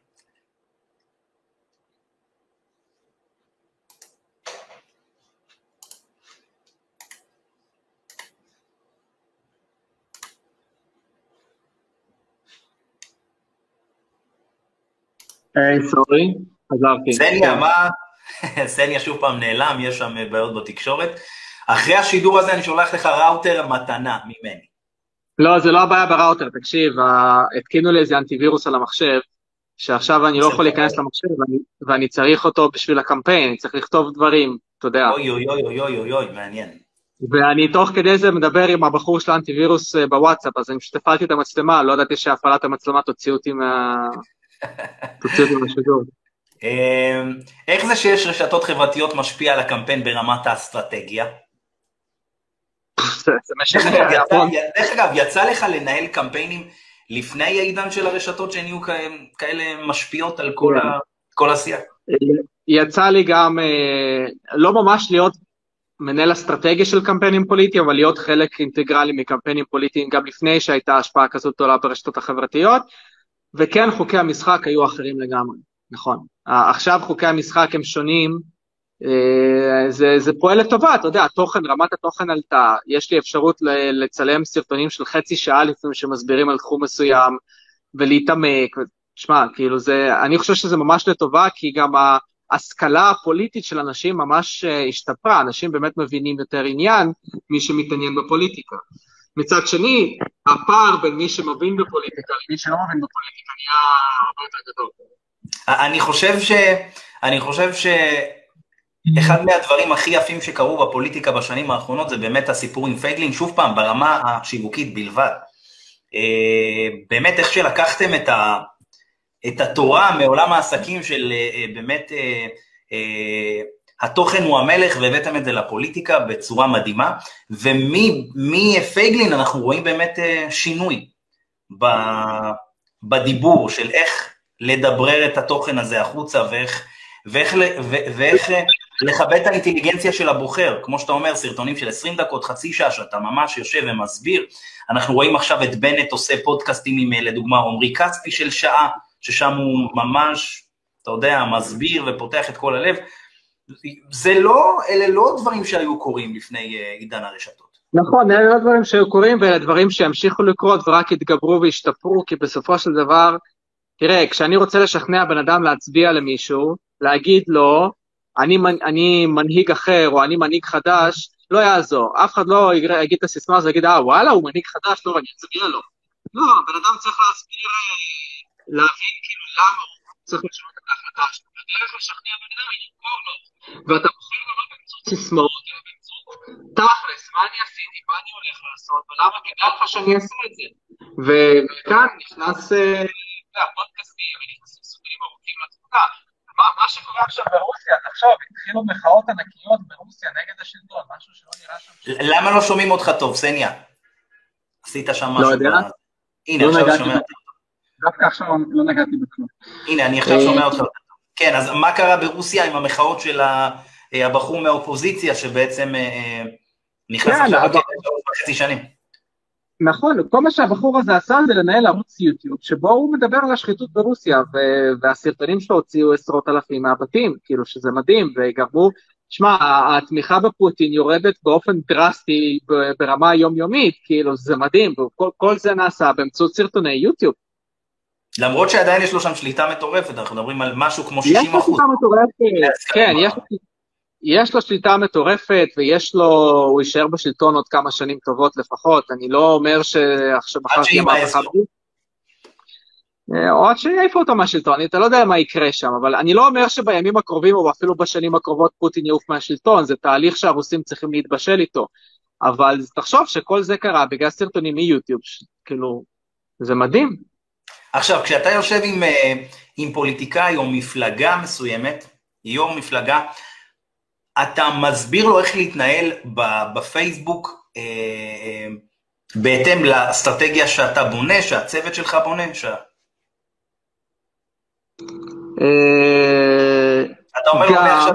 היי, סורי, חזרתי. סניה, מה? *laughs* סניה שוב פעם נעלם, יש שם בעיות בתקשורת. אחרי השידור הזה אני שולח לך ראוטר מתנה ממני. לא, זה לא הבעיה בראוטר, תקשיב, התקינו לי איזה אנטיווירוס על המחשב, שעכשיו אני לא יכול להיכנס למחשב ואני, ואני צריך אותו בשביל הקמפיין, אני צריך לכתוב דברים, אתה יודע. אוי אוי אוי אוי אוי אוי, מעניין. ואני תוך כדי זה מדבר עם הבחור של האנטיווירוס אה, בוואטסאפ, אז אני פשוט הפעלתי את המצלמה, לא ידעתי שהפעלת המצלמה תוציא אותי מה... אמ, איך זה שיש רשתות חברתיות משפיע על הקמפיין ברמת האסטרטגיה? משנה, דרך אגב, יצא לך לנהל קמפיינים לפני העידן של הרשתות שהן יהיו כאלה משפיעות על כל כן. השיח? יצא לי גם, אה, לא ממש להיות מנהל אסטרטגיה של קמפיינים פוליטיים, אבל להיות חלק אינטגרלי מקמפיינים פוליטיים גם לפני שהייתה השפעה כזאת גדולה ברשתות החברתיות, וכן חוקי המשחק היו אחרים לגמרי, נכון. עכשיו חוקי המשחק הם שונים, אה, זה, זה פועל לטובה, אתה יודע, התוכן, רמת התוכן עלתה, יש לי אפשרות לצלם סרטונים של חצי שעה לפעמים שמסבירים על תחום מסוים ולהתעמק, תשמע, כאילו זה, אני חושב שזה ממש לטובה, כי גם ההשכלה הפוליטית של אנשים ממש אה, השתפרה, אנשים באמת מבינים יותר עניין, מי שמתעניין בפוליטיקה. מצד שני, הפער בין מי שמבין בפוליטיקה למי שלא מבין בפוליטיקה נהיה הרבה יותר גדול. אני חושב ש... אני חושב ש... אחד מהדברים הכי יפים שקרו בפוליטיקה בשנים האחרונות זה באמת הסיפור עם פייגלין, שוב פעם, ברמה השיווקית בלבד. אה, באמת איך שלקחתם את, ה, את התורה מעולם העסקים של אה, באמת אה, התוכן הוא המלך והבאתם את זה לפוליטיקה בצורה מדהימה, ומפייגלין אנחנו רואים באמת שינוי בדיבור של איך לדברר את התוכן הזה החוצה ואיך, ואיך, ואיך לכבד את האינטליגנציה של הבוחר, כמו שאתה אומר, סרטונים של 20 דקות, חצי שעה, שאתה ממש יושב ומסביר. אנחנו רואים עכשיו את בנט עושה פודקאסטים עם, לדוגמה, עמרי כספי של שעה, ששם הוא ממש, אתה יודע, מסביר ופותח את כל הלב. זה לא, אלה לא דברים שהיו קורים לפני uh, עידן הרשתות. נכון, אלה לא דברים שהיו קורים, ואלה דברים שימשיכו לקרות ורק יתגברו וישתפרו, כי בסופו של דבר, תראה, כשאני רוצה לשכנע בן אדם להצביע למישהו, להגיד לו, אני, אני מנהיג אחר או אני מנהיג חדש, לא יעזור. אף אחד לא יגיד את הסיסמה הזו, יגיד, אה, וואלה, הוא מנהיג חדש, לא, אני אצביע לו. לא, בן אדם צריך להסביר, אה, להבין כאילו למה הוא צריך לשנות ההחלטה שלו. הדרך לשכנע בן אדם היא למכור לו. ואתה בוחר לו לא באמצעות סיסמאות, אלא באמצעות תכלס, מה אני עשיתי, מה אני הולך לעשות, ולמה כדאי לך שאני אעשה את זה. וכאן נכנס אה, הפודקאסטים, ונכנסים סוגים ארוכים לתמונה. מה שקורה עכשיו ברוסיה, תחשוב, התחילו מחאות ענקיות ברוסיה נגד השלטון, משהו שלא נראה שם... למה לא שומעים אותך טוב, סניה? עשית שם משהו. לא יודע. הנה, לא עכשיו שומע. דווקא עכשיו לא נגעתי בכלום. הנה, אני עכשיו שומע אותך. כן, אז מה קרה ברוסיה עם המחאות של הבחור מהאופוזיציה, שבעצם אה, נכנס כן, עכשיו וחצי שנים? נכון, כל מה שהבחור הזה עשה זה לנהל ערוץ יוטיוב, שבו הוא מדבר על השחיתות ברוסיה, ו- והסרטונים שלו הוציאו עשרות אלפים מהבתים, כאילו שזה מדהים, וגרמו, שמע, התמיכה בפוטין יורדת באופן דרסטי ברמה יומיומית, כאילו זה מדהים, וכל כל זה נעשה באמצעות סרטוני יוטיוב. למרות שעדיין יש לו שם שליטה מטורפת, אנחנו מדברים על משהו כמו יש 60 לו אחוז. שליטה מטורפת. כן, יש, יש לו שליטה מטורפת, ויש לו, הוא יישאר בשלטון עוד כמה שנים טובות לפחות, אני לא אומר שעכשיו מחר עד תהיה שימאס מהפכה לו. או עד שיעיפו אותו מהשלטון, אתה לא יודע מה יקרה שם, אבל אני לא אומר שבימים הקרובים או אפילו בשנים הקרובות פוטין יעוף מהשלטון, זה תהליך שהרוסים צריכים להתבשל איתו. אבל תחשוב שכל זה קרה בגלל סרטונים מיוטיוב, כאילו, זה מדהים. עכשיו, כשאתה יושב עם, אה, עם פוליטיקאי או מפלגה מסוימת, יו"ר מפלגה, אתה מסביר לו איך להתנהל בפייסבוק אה, אה, בהתאם לאסטרטגיה שאתה בונה, שהצוות שלך בונה, ש... אה, אתה אומר לו גם- מעכשיו,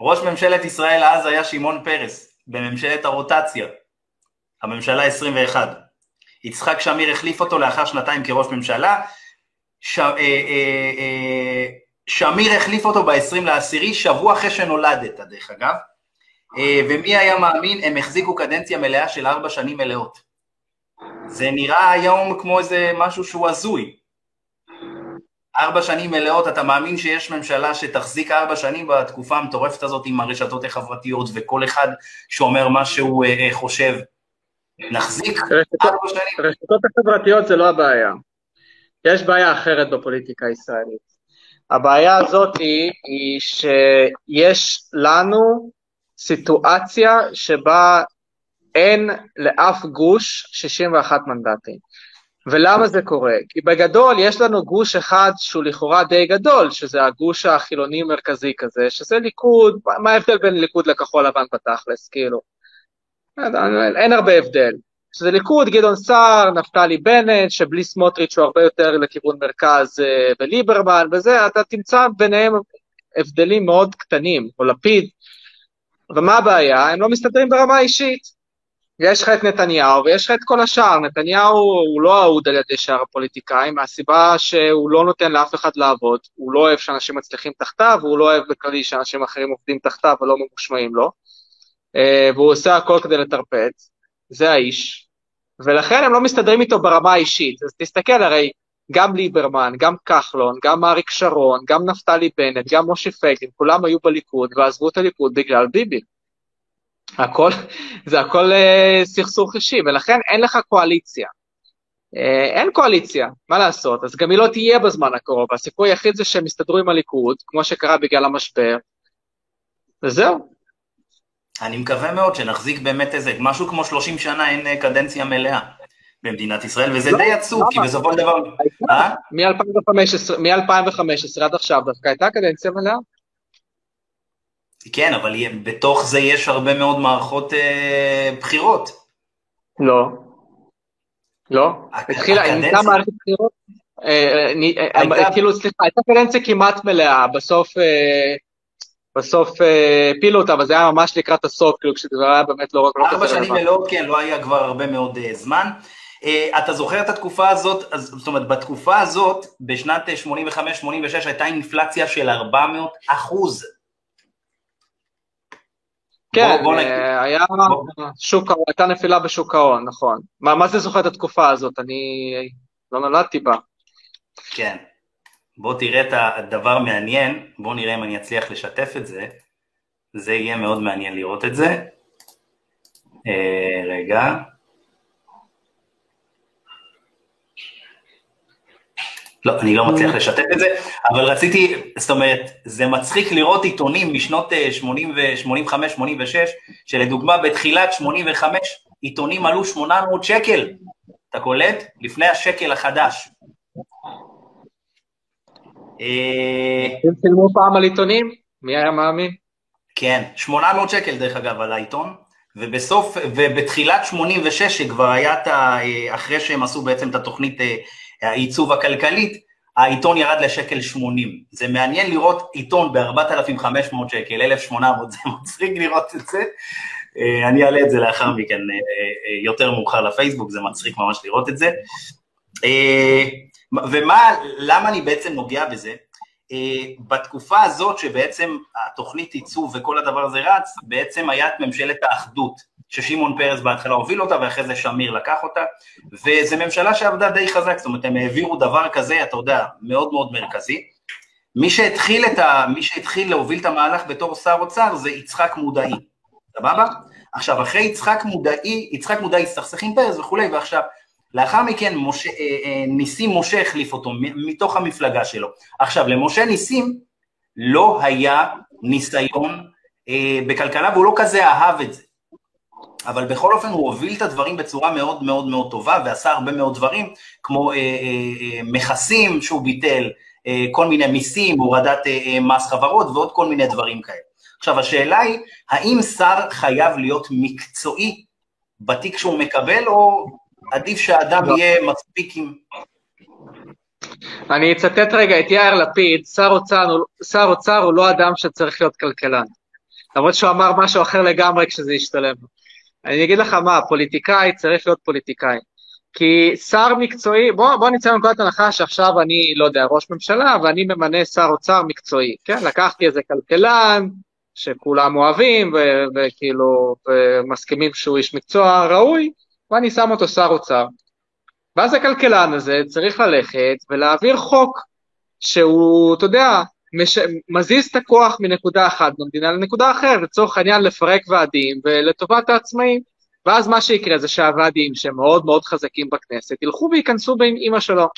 ראש ממשלת ישראל אז היה שמעון פרס, בממשלת הרוטציה, הממשלה 21. יצחק שמיר החליף אותו לאחר שנתיים כראש ממשלה, ש... אה, אה, אה, שמיר החליף אותו ב-20 לעשירי, שבוע אחרי שנולדת, דרך אגב, ומי היה מאמין, הם החזיקו קדנציה מלאה של ארבע שנים מלאות. זה נראה היום כמו איזה משהו שהוא הזוי. ארבע שנים מלאות, אתה מאמין שיש ממשלה שתחזיק ארבע שנים בתקופה המטורפת הזאת עם הרשתות החברתיות וכל אחד שאומר מה שהוא חושב? נחזיק ארבע שנים? הרשתות החברתיות זה לא הבעיה. יש בעיה אחרת בפוליטיקה הישראלית. הבעיה הזאת היא, היא שיש לנו סיטואציה שבה אין לאף גוש 61 מנדטים. ולמה זה קורה? כי בגדול יש לנו גוש אחד שהוא לכאורה די גדול, שזה הגוש החילוני-מרכזי כזה, שזה ליכוד, מה ההבדל בין ליכוד לכחול לבן בתכלס, כאילו? אין, הרבה הבדל. שזה ליכוד, גדעון סער, נפתלי בנט, שבלי סמוטריץ' הוא הרבה יותר לכיוון מרכז אה, וליברמן וזה, אתה תמצא ביניהם הבדלים מאוד קטנים, או לפיד. ומה הבעיה? הם לא מסתדרים ברמה האישית. יש לך את נתניהו ויש לך את כל השאר. נתניהו הוא לא אהוד על ידי שאר הפוליטיקאים, מהסיבה שהוא לא נותן לאף אחד לעבוד, הוא לא אוהב שאנשים מצליחים תחתיו, והוא לא אוהב בכללי שאנשים אחרים עובדים תחתיו ולא ממושמעים לו. אה, והוא עושה הכל כדי לטרפד, זה האיש, ולכן הם לא מסתדרים איתו ברמה האישית. אז תסתכל, הרי גם ליברמן, גם כחלון, גם אריק שרון, גם נפתלי בנט, גם משה פייגלין, כולם היו בליכוד ועזבו את הליכוד בגלל ביבי. הכל, *laughs* זה הכל אה, סכסוך אישי, ולכן אין לך קואליציה. אה, אין קואליציה, מה לעשות? אז גם היא לא תהיה בזמן הקרוב, הסיכוי היחיד זה שהם יסתדרו עם הליכוד, כמו שקרה בגלל המשבר, וזהו. אני מקווה מאוד שנחזיק באמת איזה, משהו כמו 30 שנה אין אה, קדנציה מלאה במדינת ישראל, וזה לא, די עצוב, למה? כי בסופו של דבר... אה? מ-2015 מ-2015 עד עכשיו דווקא הייתה קדנציה מלאה. כן, אבל בתוך זה יש הרבה מאוד מערכות אה, בחירות. לא. לא. התחילה, נהייתה מערכת בחירות. אה, הייתה- כאילו, סליחה, הייתה קדנציה כמעט מלאה, בסוף אה, בסוף אה, הפילו אותה, אבל זה היה ממש לקראת הסוף, כאילו, כשזה היה באמת לא לא ארבע שנים. מלאות, כן, לא היה כבר הרבה מאוד אה, זמן. אה, אתה זוכר את התקופה הזאת, אז, זאת אומרת, בתקופה הזאת, בשנת 85-86 הייתה אינפלציה של 400 אחוז. כן, בוא- בוא היה בוא. שוק, הייתה נפילה בשוק ההון, נכון. מה מה זה זוכר את התקופה הזאת? אני לא נולדתי בה. כן. בוא תראה את הדבר מעניין, בוא נראה אם אני אצליח לשתף את זה, זה יהיה מאוד מעניין לראות את זה. אה, רגע. לא, אני לא מצליח לשתף את זה, אבל רציתי, זאת אומרת, זה מצחיק לראות עיתונים משנות 85-86, שלדוגמה בתחילת 85 עיתונים עלו 800 שקל, אתה קולט? לפני השקל החדש. אה, אתם צילמו פעם על עיתונים? מי היה מאמין? כן, 800 שקל דרך אגב על העיתון, ובסוף, ובתחילת 86, שכבר היה את ה... אה, אחרי שהם עשו בעצם את התוכנית אה, העיצוב הכלכלית, העיתון ירד לשקל 80. זה מעניין לראות עיתון ב-4,500 שקל, 1,800, זה מצחיק לראות את זה. אני אעלה את זה לאחר מכן יותר מאוחר לפייסבוק, זה מצחיק ממש לראות את זה. ומה, למה אני בעצם נוגע בזה? Uh, בתקופה הזאת שבעצם התוכנית עיצוב וכל הדבר הזה רץ, בעצם היה את ממשלת האחדות, ששמעון פרס בהתחלה הוביל אותה ואחרי זה שמיר לקח אותה, וזו ממשלה שעבדה די חזק, זאת אומרת הם העבירו דבר כזה, אתה יודע, מאוד מאוד מרכזי. מי שהתחיל, ה, מי שהתחיל להוביל את המהלך בתור שר אוצר זה יצחק מודעי, סבבה? עכשיו, אחרי יצחק מודעי, יצחק מודעי הסתכסך עם פרס וכולי, ועכשיו לאחר מכן משה, אה, אה, ניסים משה החליף אותו מתוך המפלגה שלו. עכשיו, למשה ניסים לא היה ניסיון אה, בכלכלה והוא לא כזה אהב את זה. אבל בכל אופן הוא הוביל את הדברים בצורה מאוד מאוד מאוד טובה ועשה הרבה מאוד דברים, כמו אה, אה, מכסים שהוא ביטל, אה, כל מיני מיסים, הורדת אה, מס חברות ועוד כל מיני דברים כאלה. עכשיו השאלה היא, האם שר חייב להיות מקצועי בתיק שהוא מקבל, או עדיף שהאדם לא. יהיה מספיק עם... אני אצטט רגע את יאיר לפיד, שר אוצר, שר אוצר הוא לא אדם שצריך להיות כלכלן. למרות שהוא אמר משהו אחר לגמרי כשזה השתלם. אני אגיד לך מה, פוליטיקאי צריך להיות פוליטיקאי. כי שר מקצועי, בוא, בוא נצא מנקודת הנחה שעכשיו אני, לא יודע, ראש ממשלה, ואני ממנה שר אוצר מקצועי, כן? לקחתי איזה כלכלן, שכולם אוהבים, וכאילו, ומסכימים שהוא איש מקצוע ראוי, ואני שם אותו שר אוצר. ואז הכלכלן הזה צריך ללכת ולהעביר חוק שהוא, אתה יודע, מש... מזיז את הכוח מנקודה אחת במדינה לנקודה אחרת, לצורך העניין לפרק ועדים ולטובת העצמאים. ואז מה שיקרה זה שהוועדים שהם מאוד מאוד חזקים בכנסת ילכו וייכנסו באמא שלו.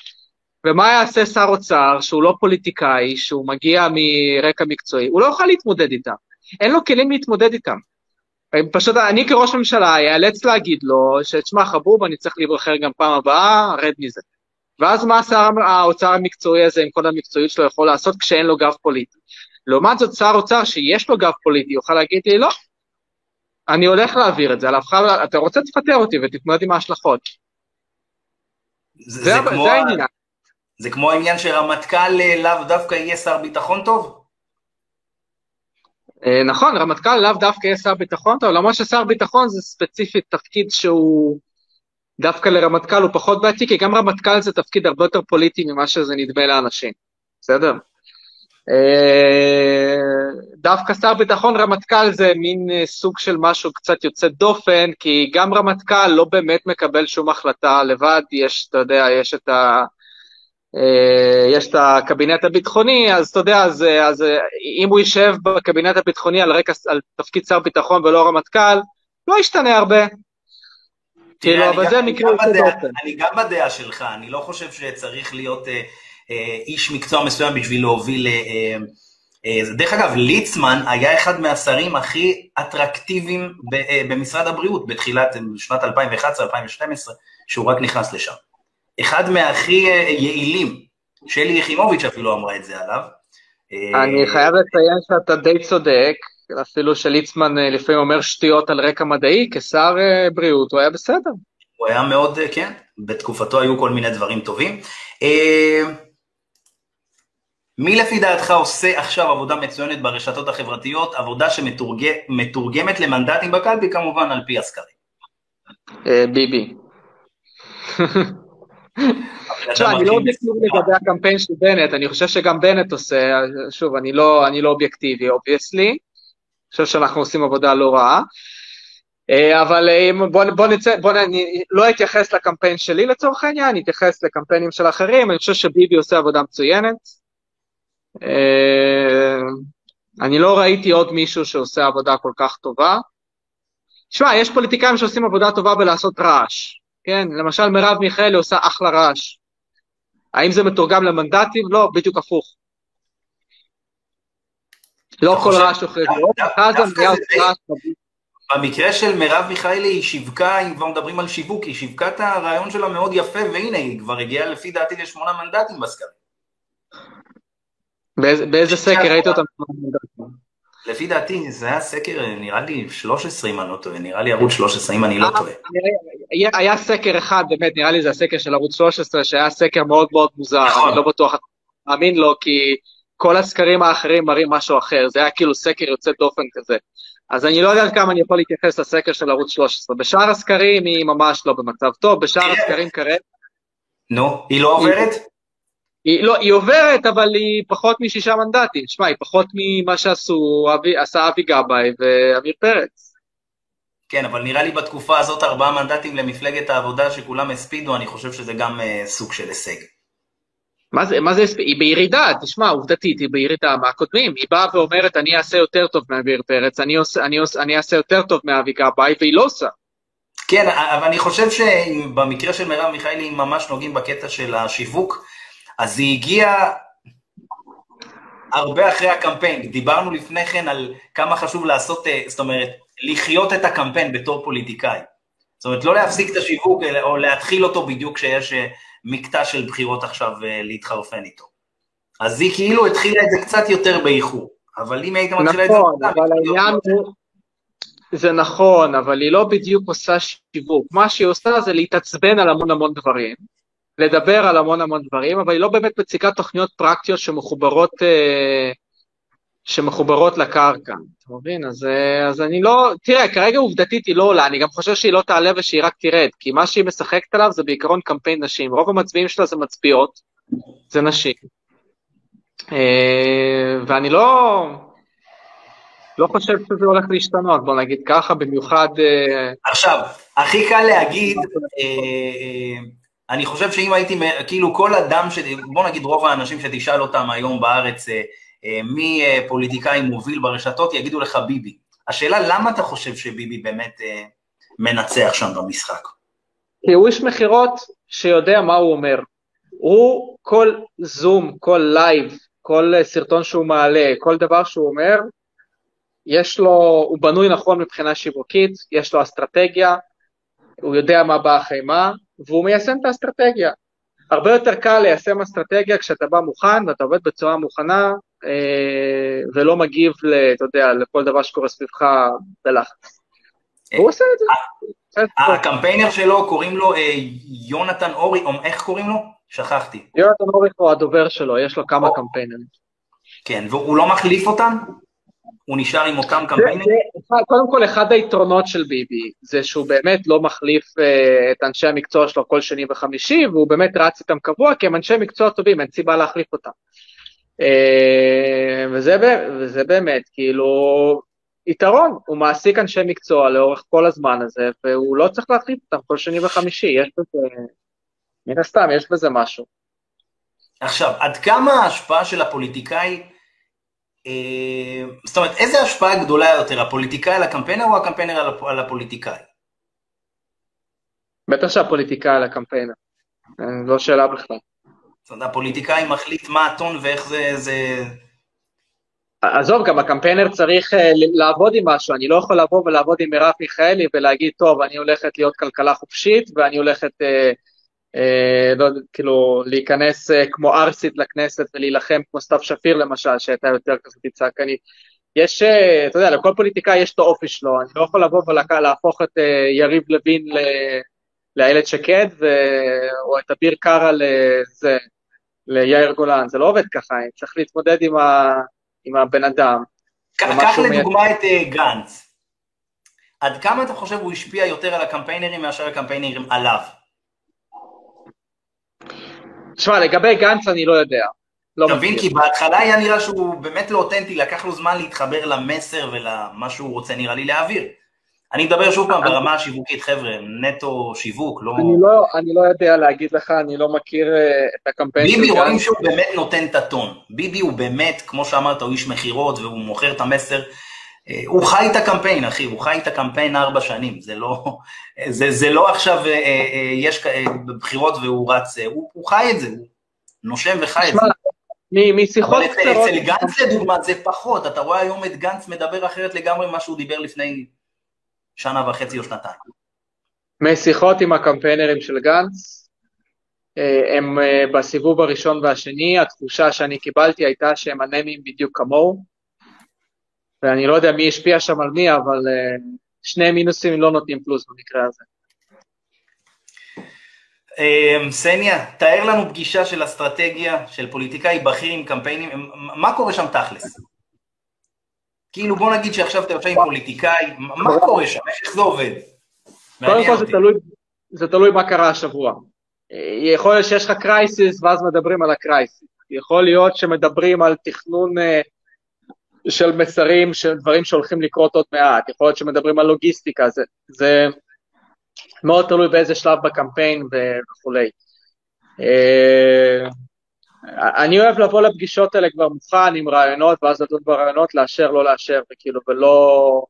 ומה יעשה שר אוצר שהוא לא פוליטיקאי, שהוא מגיע מרקע מקצועי? הוא לא יוכל להתמודד איתם. אין לו כלים להתמודד איתם. פשוט אני כראש ממשלה אאלץ להגיד לו שתשמע חבוב אני צריך להיבחר גם פעם הבאה, רד מזה. ואז מה שר האוצר המקצועי הזה עם כל המקצועיות שלו יכול לעשות כשאין לו גב פוליטי? לעומת זאת שר אוצר שיש לו גב פוליטי יוכל להגיד לי לא, אני הולך להעביר את זה, חייב, אתה רוצה תפטר אותי ותתמודד עם ההשלכות. זה, זה, זה, כמו, זה, העניין. זה כמו העניין שרמטכ"ל אה, לאו דווקא יהיה שר ביטחון טוב? אה, נכון, רמטכ"ל לאו דווקא יהיה שר ביטחון טוב, למרות ששר ביטחון זה ספציפית תפקיד שהוא דווקא לרמטכ"ל הוא פחות בעייתי, כי גם רמטכ"ל זה תפקיד הרבה יותר פוליטי ממה שזה נדמה לאנשים, בסדר? אה, דווקא שר ביטחון רמטכ"ל זה מין אה, סוג של משהו קצת יוצא דופן, כי גם רמטכ"ל לא באמת מקבל שום החלטה לבד, יש, אתה יודע, יש את ה... אה, יש את הקבינט הביטחוני, אז אתה יודע, אז, אז אם הוא יישב בקבינט הביטחוני על רקע, על תפקיד שר ביטחון ולא רמטכ"ל, לא ישתנה הרבה. כאילו, אבל זה מקרה. אני גם בדעה שלך, אני לא חושב שצריך להיות אה, אה, איש מקצוע מסוים בשביל להוביל... אה, אה, דרך אגב, ליצמן היה אחד מהשרים הכי אטרקטיביים ב, אה, במשרד הבריאות בתחילת שנת 2011-2012, שהוא רק נכנס לשם. אחד מהכי אה, יעילים, שלי יחימוביץ' אפילו אמרה את זה עליו. אני חייב לציין שאתה די צודק, אפילו שליצמן אה, לפעמים אומר שטויות על רקע מדעי, כשר אה, בריאות הוא היה בסדר. הוא היה מאוד, כן, בתקופתו היו כל מיני דברים טובים. מי לפי דעתך עושה עכשיו עבודה מצוינת ברשתות החברתיות, עבודה שמתורגמת למנדטים בקלפי, כמובן על פי הסקרים? ביבי. *laughs* עכשיו, אני לא אובייקטיבי לגבי הקמפיין של בנט, אני חושב שגם בנט עושה, שוב, אני לא, אני לא אובייקטיבי, obviously, אני חושב שאנחנו עושים עבודה לא רעה, אה, אבל אה, בוא, בוא נצא, בוא אני לא אתייחס לקמפיין שלי לצורך העניין, אני אתייחס לקמפיינים של אחרים, אני חושב שביבי עושה עבודה מצוינת, אה, אני לא ראיתי עוד מישהו שעושה עבודה כל כך טובה. תשמע, יש פוליטיקאים שעושים עבודה טובה בלעשות רעש, כן? למשל מרב מיכאלי עושה אחלה רעש. האם זה מתורגם למנדטים? לא, בדיוק הפוך. לא כל רעש אוכל. במקרה של מרב מיכאלי היא שיווקה, אם כבר מדברים על שיווק, היא שיווקה את הרעיון שלה מאוד יפה, והנה, היא כבר הגיעה לפי דעתי לשמונה מנדטים בסקרים. באיזה סקר ראית אותם? לפי דעתי זה היה סקר, נראה לי 13 אם אני לא טועה, נראה לי ערוץ 13 אם אני לא טועה. היה סקר אחד, באמת, נראה לי זה הסקר של ערוץ 13, שהיה סקר מאוד מאוד מוזר, נכון. אני לא בטוח, מאמין לו, כי כל הסקרים האחרים מראים משהו אחר, זה היה כאילו סקר יוצא דופן כזה. אז אני לא יודע עד כמה אני יכול להתייחס לסקר של ערוץ 13. בשאר הסקרים היא ממש לא במצב טוב, בשאר הסקרים כרגע... נו, היא לא עוברת? היא, לא, היא עוברת, אבל היא פחות משישה מנדטים. שמע, היא פחות ממה שעשו, אבי, עשה אבי גבאי ועמיר פרץ. כן, אבל נראה לי בתקופה הזאת ארבעה מנדטים למפלגת העבודה שכולם הספידו, אני חושב שזה גם אה, סוג של הישג. מה זה, מה זה, היא בירידה, תשמע, עובדתית, היא בירידה מהקודמים, היא באה ואומרת, אני אעשה יותר טוב מאמיר פרץ, אני, עושה, אני, עושה, אני אעשה יותר טוב מאבי גבאי, והיא לא עושה. כן, אבל אני חושב שבמקרה של מרב מיכאלי, אם ממש נוגעים בקטע של השיווק, אז היא הגיעה הרבה אחרי הקמפיין. דיברנו לפני כן על כמה חשוב לעשות, אה, זאת אומרת, לחיות את הקמפיין בתור פוליטיקאי. זאת אומרת, לא להפסיק את השיווק, או להתחיל אותו בדיוק כשיש אה, מקטע של בחירות עכשיו אה, להתחרפן איתו. אז היא כאילו התחילה את זה קצת יותר באיחור. אבל אם היית מתחילה את זה... נכון, אבל העניין הוא... זה נכון, אבל היא לא בדיוק עושה שיווק. מה שהיא עושה זה להתעצבן על המון המון דברים, לדבר על המון המון דברים, אבל היא לא באמת מציגה תוכניות פרקטיות שמחוברות, אה, שמחוברות לקרקע, אתה מבין? אז, אה, אז אני לא, תראה, כרגע עובדתית היא לא עולה, אני גם חושב שהיא לא תעלה ושהיא רק תרד, כי מה שהיא משחקת עליו זה בעיקרון קמפיין נשים, רוב המצביעים שלה זה מצביעות, זה נשים. אה, ואני לא, לא חושב שזה הולך להשתנות, בוא נגיד ככה, במיוחד... עכשיו, הכי קל להגיד, אני חושב שאם הייתי, כאילו כל אדם, ש... בוא נגיד רוב האנשים שתשאל אותם היום בארץ, אה, אה, מי אה, פוליטיקאי מוביל ברשתות, יגידו לך ביבי. השאלה, למה אתה חושב שביבי באמת מנצח שם במשחק? כי הוא איש מכירות שיודע מה הוא אומר. הוא, כל זום, כל לייב, כל סרטון שהוא מעלה, כל דבר שהוא אומר, יש לו, הוא בנוי נכון מבחינה שיווקית, יש לו אסטרטגיה, הוא יודע מה בא אחרי מה, והוא מיישם את האסטרטגיה. הרבה יותר קל ליישם אסטרטגיה כשאתה בא מוכן ואתה עובד בצורה מוכנה אה, ולא מגיב, אתה יודע, לכל דבר שקורה סביבך בלחץ. הוא עושה את זה. הקמפיינר שלו, קוראים לו אה, יונתן אורי, או איך קוראים לו? שכחתי. יונתן אורי הוא הדובר שלו, יש לו כמה קמפיינרים. כן, והוא לא מחליף אותם? הוא נשאר עם אותם קמפיינים? קודם כל, אחד היתרונות של ביבי זה שהוא באמת לא מחליף uh, את אנשי המקצוע שלו כל שני וחמישי, והוא באמת רץ איתם קבוע, כי הם אנשי מקצוע טובים, אין סיבה להחליף אותם. Uh, וזה, וזה באמת, כאילו, יתרון, הוא מעסיק אנשי מקצוע לאורך כל הזמן הזה, והוא לא צריך להחליף אותם כל שני וחמישי, יש בזה, מן הסתם, יש בזה משהו. עכשיו, עד כמה ההשפעה של הפוליטיקאי אה, זאת אומרת, איזה השפעה גדולה יותר, הפוליטיקאי על הקמפיינר או הקמפיינר על הפוליטיקאי? בטח שהפוליטיקאי על הקמפיינר, אה, לא שאלה בכלל. זאת אומרת, הפוליטיקאי מחליט מה הטון ואיך זה... זה... עזוב, גם הקמפיינר צריך uh, לעבוד עם משהו, אני לא יכול לבוא ולעבוד עם מרב מיכאלי ולהגיד, טוב, אני הולכת להיות כלכלה חופשית ואני הולכת uh, אה, לא, כאילו, להיכנס אה, כמו ארסית לכנסת ולהילחם כמו סתיו שפיר למשל, שהייתה יותר כזאת צעקנית. יש, אה, אתה יודע, לכל פוליטיקאי יש את האופי שלו, אני לא יכול לבוא ולהפוך את אה, יריב לוין לאיילת שקד, ו... או את אביר קארה לזה, ליאיר גולן, זה לא עובד ככה, אני צריך להתמודד עם, ה... עם הבן אדם. קח לדוגמה את uh, גנץ. עד כמה אתה חושב הוא השפיע יותר על הקמפיינרים מאשר הקמפיינרים עליו? תשמע, לגבי גנץ אני לא יודע. לא מבין? כי בהתחלה היה נראה שהוא באמת לא אותנטי, לקח לו זמן להתחבר למסר ולמה שהוא רוצה נראה לי להעביר. אני מדבר שוב פעם ברמה השיווקית, חבר'ה, נטו שיווק, לא... אני לא, אני לא יודע להגיד לך, אני לא מכיר אה, את הקמפיין של גנץ. ביבי רואים שהוא באמת נותן את הטון. ביבי הוא באמת, כמו שאמרת, הוא איש מכירות והוא מוכר את המסר. אה, הוא חי את הקמפיין, אחי, הוא חי את הקמפיין ארבע שנים, זה לא, זה, זה לא עכשיו אה, יש בחירות והוא רץ, הוא, הוא חי את זה, הוא נושם וחי את זה. משיחות קצרות... אבל אצל גנץ לדוגמה זה פחות, אתה רואה היום את גנץ מדבר אחרת לגמרי ממה שהוא דיבר לפני שנה וחצי או שנתיים. משיחות עם הקמפיינרים של גנץ, אה, הם אה, בסיבוב הראשון והשני, התחושה שאני קיבלתי הייתה שהם אנמים בדיוק כמוהו, ואני לא יודע מי השפיע שם על מי, אבל אה, שני מינוסים לא נותנים פלוס במקרה הזה. סניה, תאר לנו פגישה של אסטרטגיה של פוליטיקאי בכיר עם קמפיינים, מה קורה שם תכלס? כאילו בוא נגיד שעכשיו אתה יושב עם פוליטיקאי, מה קורה שם? איך זה עובד? קודם כל זה תלוי, זה תלוי מה קרה השבוע. יכול להיות שיש לך קרייסיס ואז מדברים על הקרייסיס. יכול להיות שמדברים על תכנון אה, של מסרים, של דברים שהולכים לקרות עוד מעט. יכול להיות שמדברים על לוגיסטיקה, זה, זה מאוד תלוי באיזה שלב בקמפיין וכולי. אה, אני אוהב לבוא לפגישות האלה כבר מוכן עם רעיונות, ואז לדון ברעיונות, לאשר, לא לאשר, וכאילו, ולא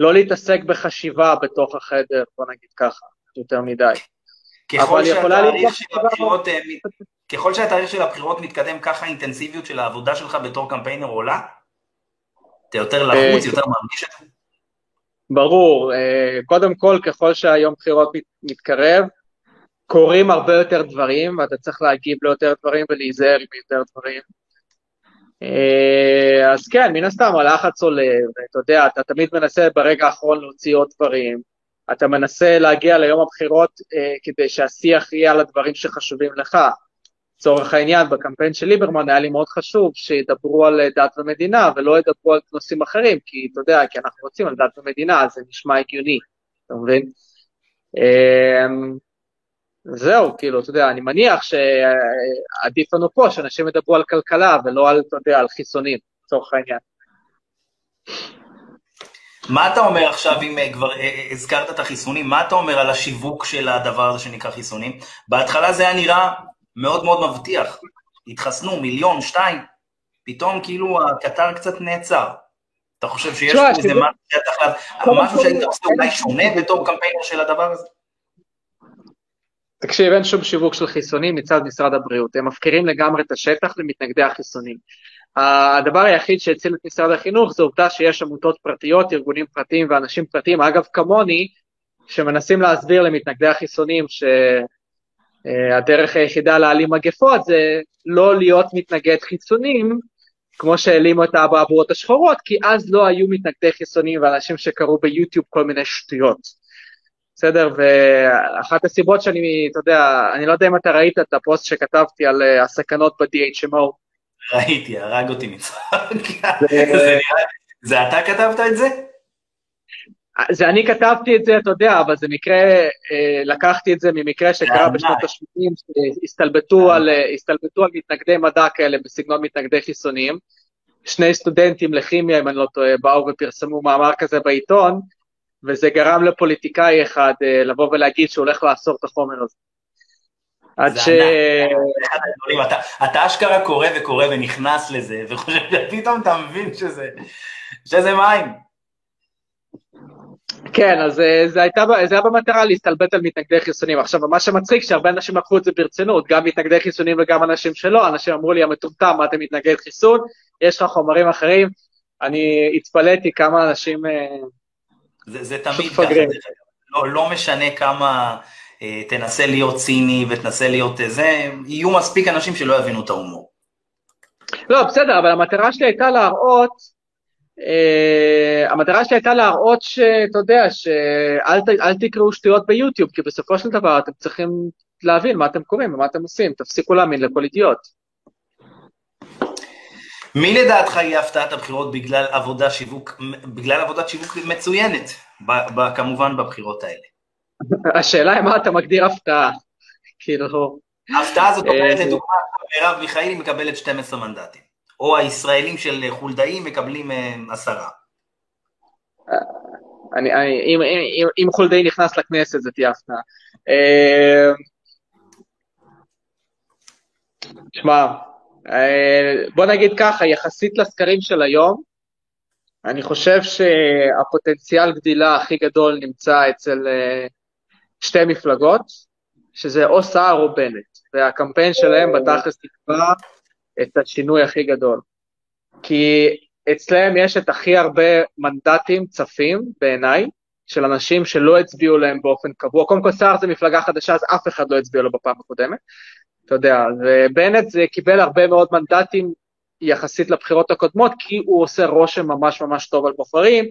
לא להתעסק בחשיבה בתוך החדר, בוא נגיד ככה, יותר מדי. ככל שהתאריך של הבחירות, אה, ככל שהתאריך של הבחירות מתקדם, ככה האינטנסיביות של העבודה שלך בתור קמפיינר עולה? אתה יותר לחוץ, יותר מרגיש את זה? ברור, אה, קודם כל, ככל שהיום בחירות מתקרב, קורים הרבה יותר דברים, ואתה צריך להגיב ליותר דברים ולהיזהר עם יותר דברים. אה, אז כן, מן הסתם הלחץ עולה, ואתה יודע, אתה תמיד מנסה ברגע האחרון להוציא עוד דברים. אתה מנסה להגיע ליום הבחירות אה, כדי שהשיח יהיה על הדברים שחשובים לך. לצורך העניין, בקמפיין של ליברמן היה לי מאוד חשוב שידברו על דת ומדינה ולא ידברו על נושאים אחרים, כי אתה יודע, כי אנחנו רוצים על דת ומדינה, אז זה נשמע הגיוני, אתה מבין? אה, זהו, כאילו, אתה יודע, אני מניח שעדיף לנו פה שאנשים ידברו על כלכלה ולא על, אתה יודע, על חיסונים, לצורך העניין. מה אתה אומר עכשיו, אם אה, כבר אה, אה, הזכרת את החיסונים, מה אתה אומר על השיווק של הדבר הזה שנקרא חיסונים? בהתחלה זה היה נראה מאוד מאוד מבטיח. התחסנו מיליון, שתיים, פתאום כאילו הקטר קצת נעצר. אתה חושב שיש פה איזה משהו שהיית עושה אולי שונה בתור קמפיינר של הדבר הזה? תקשיב, אין שום שיווק של חיסונים מצד משרד הבריאות, הם מפקירים לגמרי את השטח למתנגדי החיסונים. הדבר היחיד שהציל את משרד החינוך זה עובדה שיש עמותות פרטיות, ארגונים פרטיים ואנשים פרטיים, אגב כמוני, שמנסים להסביר למתנגדי החיסונים שהדרך היחידה להעלים מגפות זה לא להיות מתנגד חיסונים, כמו שהעלימו את האבעבועות השחורות, כי אז לא היו מתנגדי חיסונים ואנשים שקראו ביוטיוב כל מיני שטויות. בסדר? ואחת הסיבות שאני, אתה יודע, אני לא יודע אם אתה ראית את הפוסט שכתבתי על uh, הסכנות ב-DHMO. ראיתי, הרג אותי מצחק. זה אתה כתבת את זה? זה אני כתבתי את זה, אתה יודע, אבל זה מקרה, אה, לקחתי את זה ממקרה שקרה בשנות ה-80, שהסתלבטו על, אה, הסתלבטו על מתנגדי מדע כאלה בסגנון מתנגדי חיסונים. שני סטודנטים לכימיה, אם אני לא טועה, באו ופרסמו מאמר כזה בעיתון, וזה גרם לפוליטיקאי אחד לבוא ולהגיד שהוא הולך לאסור את החומר הזה. עד ש... אתה, אשכרה קורא וקורא ונכנס לזה, וחושב שפתאום אתה מבין שזה מים. כן, אז אה, זה, הייתה, זה היה במטרה להסתלבט על מתנגדי חיסונים. עכשיו, מה שמצחיק, שהרבה אנשים לקחו את זה ברצינות, גם מתנגדי חיסונים וגם אנשים שלא, אנשים אמרו לי, המטומטם, מה אתה מתנגד חיסון? יש לך חומרים אחרים. אני התפלאתי כמה אנשים אה, זה, זה תמיד ככה, לא, לא משנה כמה אה, תנסה להיות ציני ותנסה להיות אה, זה, יהיו מספיק אנשים שלא יבינו את ההומור. לא, בסדר, אבל המטרה שלי הייתה להראות, אה, המטרה שלי הייתה להראות שאתה יודע, שאל תקראו שטויות ביוטיוב, כי בסופו של דבר אתם צריכים להבין מה אתם קוראים ומה אתם עושים, תפסיקו להאמין לכל אידיוט. מי לדעתך יהיה הפתעת הבחירות בגלל עבודה שיווק, בגלל עבודת שיווק מצוינת, ב, ב, כמובן בבחירות האלה? השאלה היא מה אתה מגדיר הפתעה, *laughs* כאילו... ההפתעה הזאת אומרת, אה, לדוגמה, מרב מיכאלי מקבלת 12 מנדטים, או הישראלים של חולדאי מקבלים אה, עשרה. אני, אני, אם, אם, אם חולדאי נכנס לכנסת זה תהיה הפתעה. אה, שמע, אה, בוא נגיד ככה, יחסית לסקרים של היום, אני חושב שהפוטנציאל גדילה הכי גדול נמצא אצל שתי מפלגות, שזה או סער או בנט, והקמפיין שלהם בתכלס תקבע את השינוי הכי גדול. כי אצלם יש את הכי הרבה מנדטים צפים, בעיניי, של אנשים שלא הצביעו להם באופן קבוע. קודם כל סער זה מפלגה חדשה, אז אף אחד לא הצביע לו בפעם הקודמת. אתה יודע, ובנט זה קיבל הרבה מאוד מנדטים יחסית לבחירות הקודמות, כי הוא עושה רושם ממש ממש טוב על בוחרים,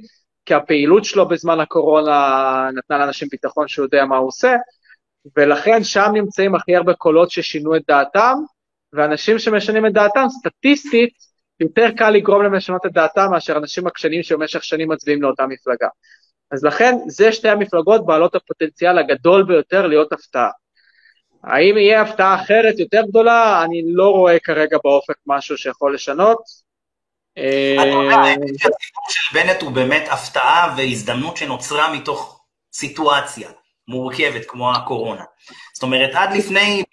כי הפעילות שלו בזמן הקורונה נתנה לאנשים ביטחון שהוא יודע מה הוא עושה, ולכן שם נמצאים הכי הרבה קולות ששינו את דעתם, ואנשים שמשנים את דעתם, סטטיסטית, יותר קל לגרום להם לשנות את דעתם מאשר אנשים עקשנים שבמשך שנים מצביעים לאותה מפלגה. אז לכן, זה שתי המפלגות בעלות הפוטנציאל הגדול ביותר להיות הפתעה. האם יהיה הפתעה אחרת יותר גדולה? אני לא רואה כרגע באופק משהו שיכול לשנות. אה, הסיפור של בנט הוא באמת הפתעה והזדמנות שנוצרה מתוך סיטואציה מורכבת כמו הקורונה. זאת אומרת, עד לפני,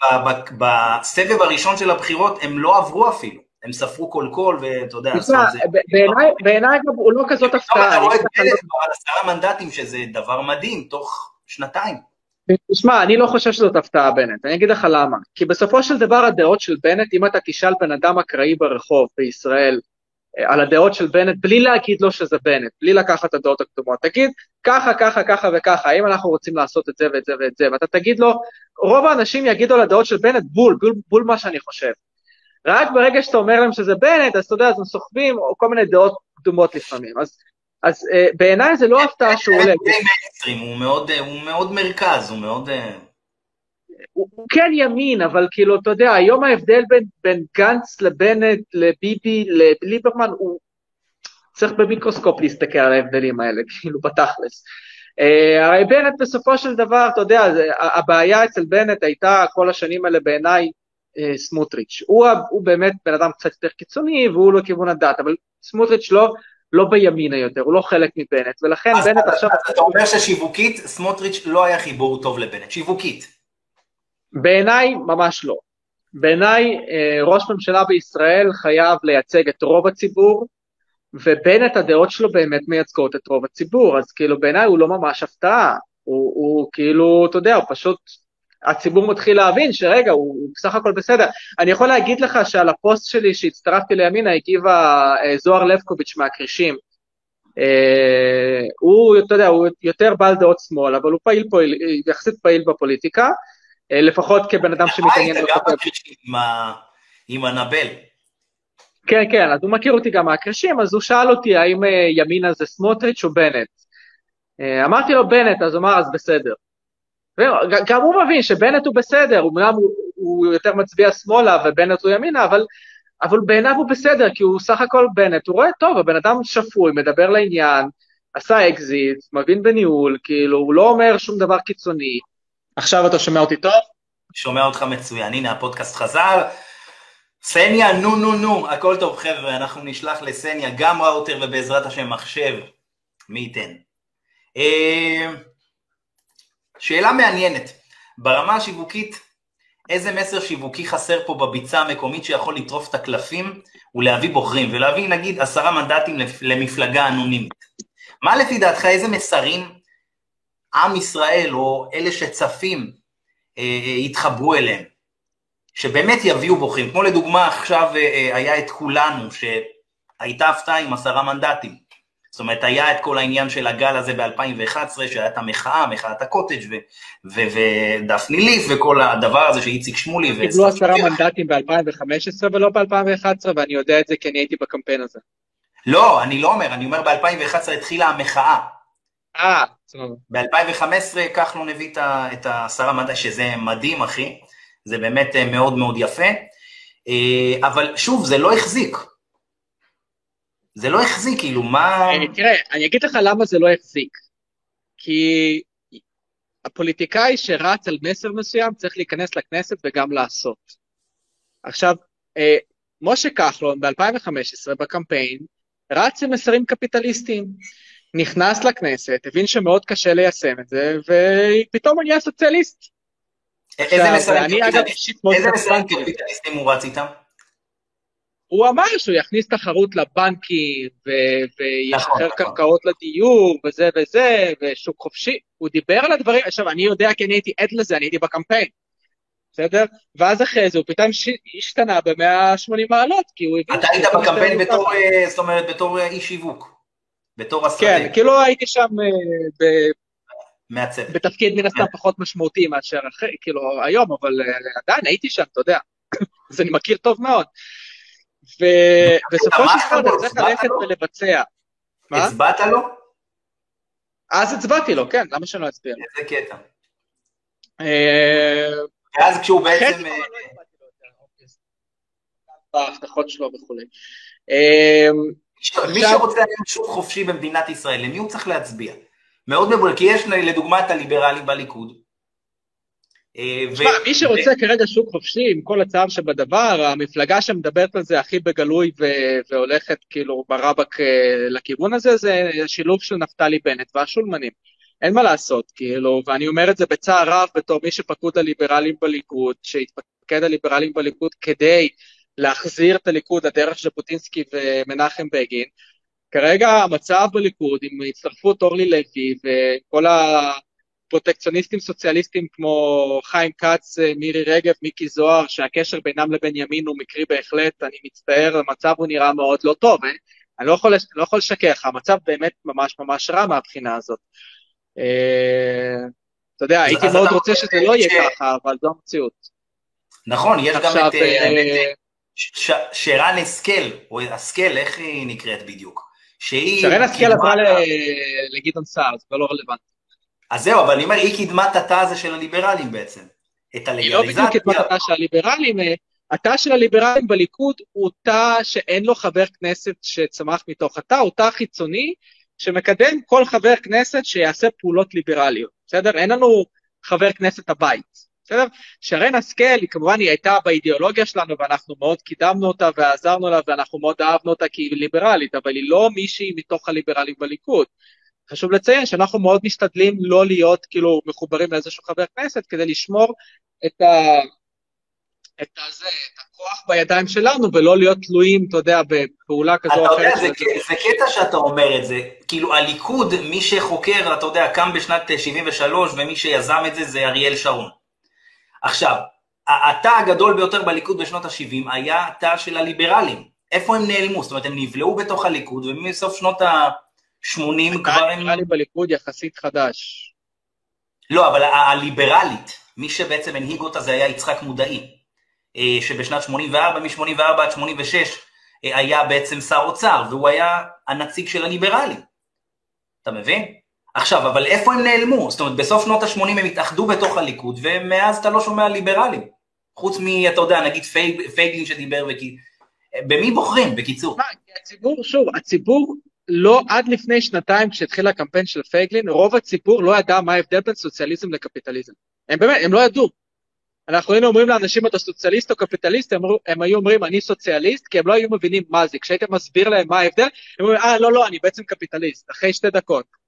בסבב הראשון של הבחירות, הם לא עברו אפילו. הם ספרו כל קול, ואתה יודע, בעיניי אגב הוא לא כזאת הפתעה. אתה רואה את בנט על עשרה מנדטים, שזה דבר מדהים, תוך שנתיים. תשמע, אני לא חושב שזאת הפתעה בנט, אני אגיד לך למה. כי בסופו של דבר הדעות של בנט, אם אתה תשאל בן אדם אקראי ברחוב בישראל על הדעות של בנט, בלי להגיד לו שזה בנט, בלי לקחת את הדעות הקדומות, תגיד ככה, ככה, ככה וככה, האם אנחנו רוצים לעשות את זה ואת זה ואת זה, ואתה תגיד לו, רוב האנשים יגידו על הדעות של בנט בול, בול, בול מה שאני חושב. רק ברגע שאתה אומר להם שזה בנט, אז אתה יודע, אז הם סוחבים כל מיני דעות קדומות לפעמים. אז אז uh, בעיניי זה לא הפתעה שהוא עולה. הוא מאוד, אה, הוא מאוד מרכז, הוא מאוד... אה, הוא, הוא כן ימין, אבל כאילו, אתה יודע, היום ההבדל בין, בין גנץ לבנט, לביבי, לליברמן, הוא צריך במיקרוסקופ להסתכל על ההבדלים האלה, *laughs* כאילו, בתכלס. Uh, הרי בנט בסופו של דבר, אתה יודע, הבעיה אצל בנט הייתה כל השנים האלה בעיניי uh, סמוטריץ'. הוא, הוא באמת בן אדם קצת יותר קיצוני והוא לא כיוון הדת, אבל סמוטריץ' לא, לא בימינה יותר, הוא לא חלק מבנט, ולכן בנט עכשיו... אז אתה אומר ששיווקית, סמוטריץ' לא היה חיבור טוב לבנט, שיווקית. בעיניי, ממש לא. בעיניי, אה, ראש ממשלה בישראל חייב לייצג את רוב הציבור, ובנט, הדעות שלו באמת מייצגות את רוב הציבור, אז כאילו בעיניי הוא לא ממש הפתעה, הוא, הוא כאילו, אתה יודע, הוא פשוט הציבור מתחיל להבין שרגע, הוא, הוא בסך הכל בסדר. אני יכול להגיד לך שעל הפוסט שלי שהצטרפתי לימינה הגיבה אה, זוהר לבקוביץ' מהכרישים. אה, הוא, אתה יודע, הוא יותר בעל דעות שמאל, אבל הוא פעיל פה, יחסית פעיל בפוליטיקה, לפחות כבן אדם שמתעניין. היית גם בכרישים עם הנבל. כן, כן, אז הוא מכיר אותי גם מהכרישים, אז הוא שאל אותי האם אה, ימינה זה סמוטריץ' או בנט. אה, אמרתי לו בנט, אז הוא אמר, אז בסדר. גם הוא מבין שבנט הוא בסדר, אומנם הוא, הוא יותר מצביע שמאלה ובנט הוא ימינה, אבל, אבל בעיניו הוא בסדר, כי הוא סך הכל בנט, הוא נראה טוב, הבן אדם שפוי, מדבר לעניין, עשה אקזיט, מבין בניהול, כאילו, הוא לא אומר שום דבר קיצוני. עכשיו אתה שומע אותי טוב? שומע אותך מצוין, הנה הפודקאסט חזר. סניה, נו נו נו, הכל טוב חבר'ה, אנחנו נשלח לסניה גם ראוטר ובעזרת השם מחשב, מי ייתן. אה, שאלה מעניינת, ברמה השיווקית, איזה מסר שיווקי חסר פה בביצה המקומית שיכול לטרוף את הקלפים ולהביא בוחרים, ולהביא נגיד עשרה מנדטים למפלגה אנונימית? מה לפי דעתך, איזה מסרים עם ישראל או אלה שצפים אה, אה, יתחברו אליהם, שבאמת יביאו בוחרים? כמו לדוגמה עכשיו אה, היה את כולנו, שהייתה הפתעה עם עשרה מנדטים. זאת אומרת, היה את כל העניין של הגל הזה ב-2011, שהיה את המחאה, מחאת הקוטג' ודפני ליף, וכל הדבר הזה שאיציק שמולי. קיבלו עשרה מנדטים ב-2015 ולא ב-2011, ואני יודע את זה כי אני הייתי בקמפיין הזה. לא, אני לא אומר, אני אומר ב-2011 התחילה המחאה. אה. ב-2015 כחלון הביא את העשרה מנדטים, שזה מדהים, אחי. זה באמת אה, מאוד מאוד יפה. אה, אבל שוב, זה לא החזיק. זה לא החזיק, כאילו, מה... אה, תראה, אני אגיד לך למה זה לא החזיק. כי הפוליטיקאי שרץ על מסר מסוים צריך להיכנס לכנסת וגם לעשות. עכשיו, משה כחלון ב-2015 בקמפיין רץ עם מסרים קפיטליסטיים. נכנס לכנסת, הבין שמאוד קשה ליישם את זה, ופתאום הוא נהיה סוציאליסט. איזה מסרים. קפיטליסטים הוא רץ איתם? הוא אמר שהוא יכניס תחרות לבנקים, וישחרר נכון, נכון. קרקעות לדיור, וזה וזה, ושוק חופשי. הוא דיבר על הדברים, עכשיו, אני יודע כי אני הייתי עד לזה, אני הייתי בקמפיין, בסדר? ואז אחרי זה הוא פתאום השתנה ב-180 מעלות, כי הוא הבין... אתה היית בקמפיין שאתה- בתור, אה, זאת אומרת, בתור אה, איש שיווק. בתור השדה. כן, כאילו הייתי שם אה, ב- מעצב. בתפקיד מן הסתם פחות משמעותי מאשר אחרי, כאילו היום, אבל אה, עדיין הייתי שם, אתה יודע, *laughs* אז אני מכיר טוב מאוד. ובסופו של דבר? אתה צריך ללכת? ולבצע. הצבעת לו? אז הצבעתי לו, כן, למה שלא אצביע לו? איזה קטע. אה, ואז כשהוא בעצם... לא יותר, אוקיי. בהבטחות שלו וכולי. אה, מי שרוצה היום שוק חופשי במדינת ישראל, למי הוא צריך להצביע? מאוד מבולט, כי יש לדוגמה את הליברלים בליכוד. אה, תשמע, מי שרוצה כרגע שוק חופשי, עם כל הצער שבדבר, המפלגה שמדברת על זה הכי בגלוי והולכת כאילו ברבק אה, לכיוון הזה, זה השילוב של נפתלי בנט והשולמנים. אין מה לעשות, כאילו, ואני אומר את זה בצער רב בתור מי שפקוד הליברלים בליכוד, שהתפקד הליברלים בליכוד כדי להחזיר את הליכוד לדרך ז'בוטינסקי ומנחם בגין. כרגע המצב בליכוד, עם הצטרפות אורלי לוי וכל הפרוטקציוניסטים סוציאליסטים כמו חיים כץ, מירי רגב, מיקי זוהר, שהקשר בינם לבין ימין הוא מקרי בהחלט, אני מצטער, המצב הוא נראה מאוד לא טוב, אה? אני לא יכול, לא יכול לשקר לך, המצב באמת ממש ממש רע מהבחינה הזאת. אה, אתה יודע, הייתי מאוד רוצה שזה לא יהיה ככה, אבל זו המציאות. נכון, יש גם את שרן השכל, או השכל, איך היא נקראת בדיוק? שהיא... שרן השכל קידמה עברה את לגדעון סער, זה לא רלוונטי. אז זהו, אבל אני אומר, היא קידמה את התא הזה של הליברלים בעצם. את היא לא בדיוק את הלגליזציה. התא של הליברלים, אה, התא של הליברלים בליכוד הוא תא שאין לו חבר כנסת שצמח מתוך התא, הוא תא חיצוני שמקדם כל חבר כנסת שיעשה פעולות ליברליות, בסדר? אין לנו חבר כנסת הבית, בסדר? שרן השכל, היא כמובן היא הייתה באידיאולוגיה שלנו ואנחנו מאוד קידמנו אותה ועזרנו לה ואנחנו מאוד אהבנו אותה כי היא ליברלית, אבל היא לא מישהי מתוך הליברלים בליכוד. חשוב לציין שאנחנו מאוד משתדלים לא להיות כאילו מחוברים לאיזשהו חבר כנסת כדי לשמור את, ה... את, הזה, את הכוח בידיים שלנו ולא להיות תלויים, אתה יודע, בפעולה כזו אתה או יודע, אחרת. זה, של- ק- זה קטע שאתה אומר את זה. כאילו, הליכוד, מי שחוקר, אתה יודע, קם בשנת אה, 73, ומי שיזם את זה זה אריאל שרון. עכשיו, התא הגדול ביותר בליכוד בשנות ה-70 היה התא של הליברלים. איפה הם נעלמו? זאת אומרת, הם נבלעו בתוך הליכוד, ומסוף שנות ה-80 כבר הם... נראה לי בליכוד יחסית חדש. לא, אבל הליברלית, מי שבעצם הנהיג אותה זה היה יצחק מודעי, אה, שבשנת 84, מ-84 עד 86, אה, היה בעצם שר אוצר, והוא היה הנציג של הליברלים. אתה מבין? עכשיו, אבל איפה הם נעלמו? זאת אומרת, בסוף שנות ה-80 הם התאחדו בתוך הליכוד, ומאז אתה לא שומע ליברלים. חוץ מ, אתה יודע, נגיד פייג, פייגלין שדיבר, וכי... במי בוחרים, בקיצור? מה, הציבור, שוב, הציבור לא, עד לפני שנתיים כשהתחיל הקמפיין של פייגלין, רוב הציבור לא ידע מה ההבדל בין סוציאליזם לקפיטליזם. הם באמת, הם לא ידעו. אנחנו היינו אומרים לאנשים אתה סוציאליסט או קפיטליסט, הם, הם היו אומרים אני סוציאליסט, כי הם לא היו מבינים מה זה. כשהיית מסביר להם מה ההבדל, הם אומרים אה לא לא אני בעצם קפיטליסט, אחרי שתי דקות.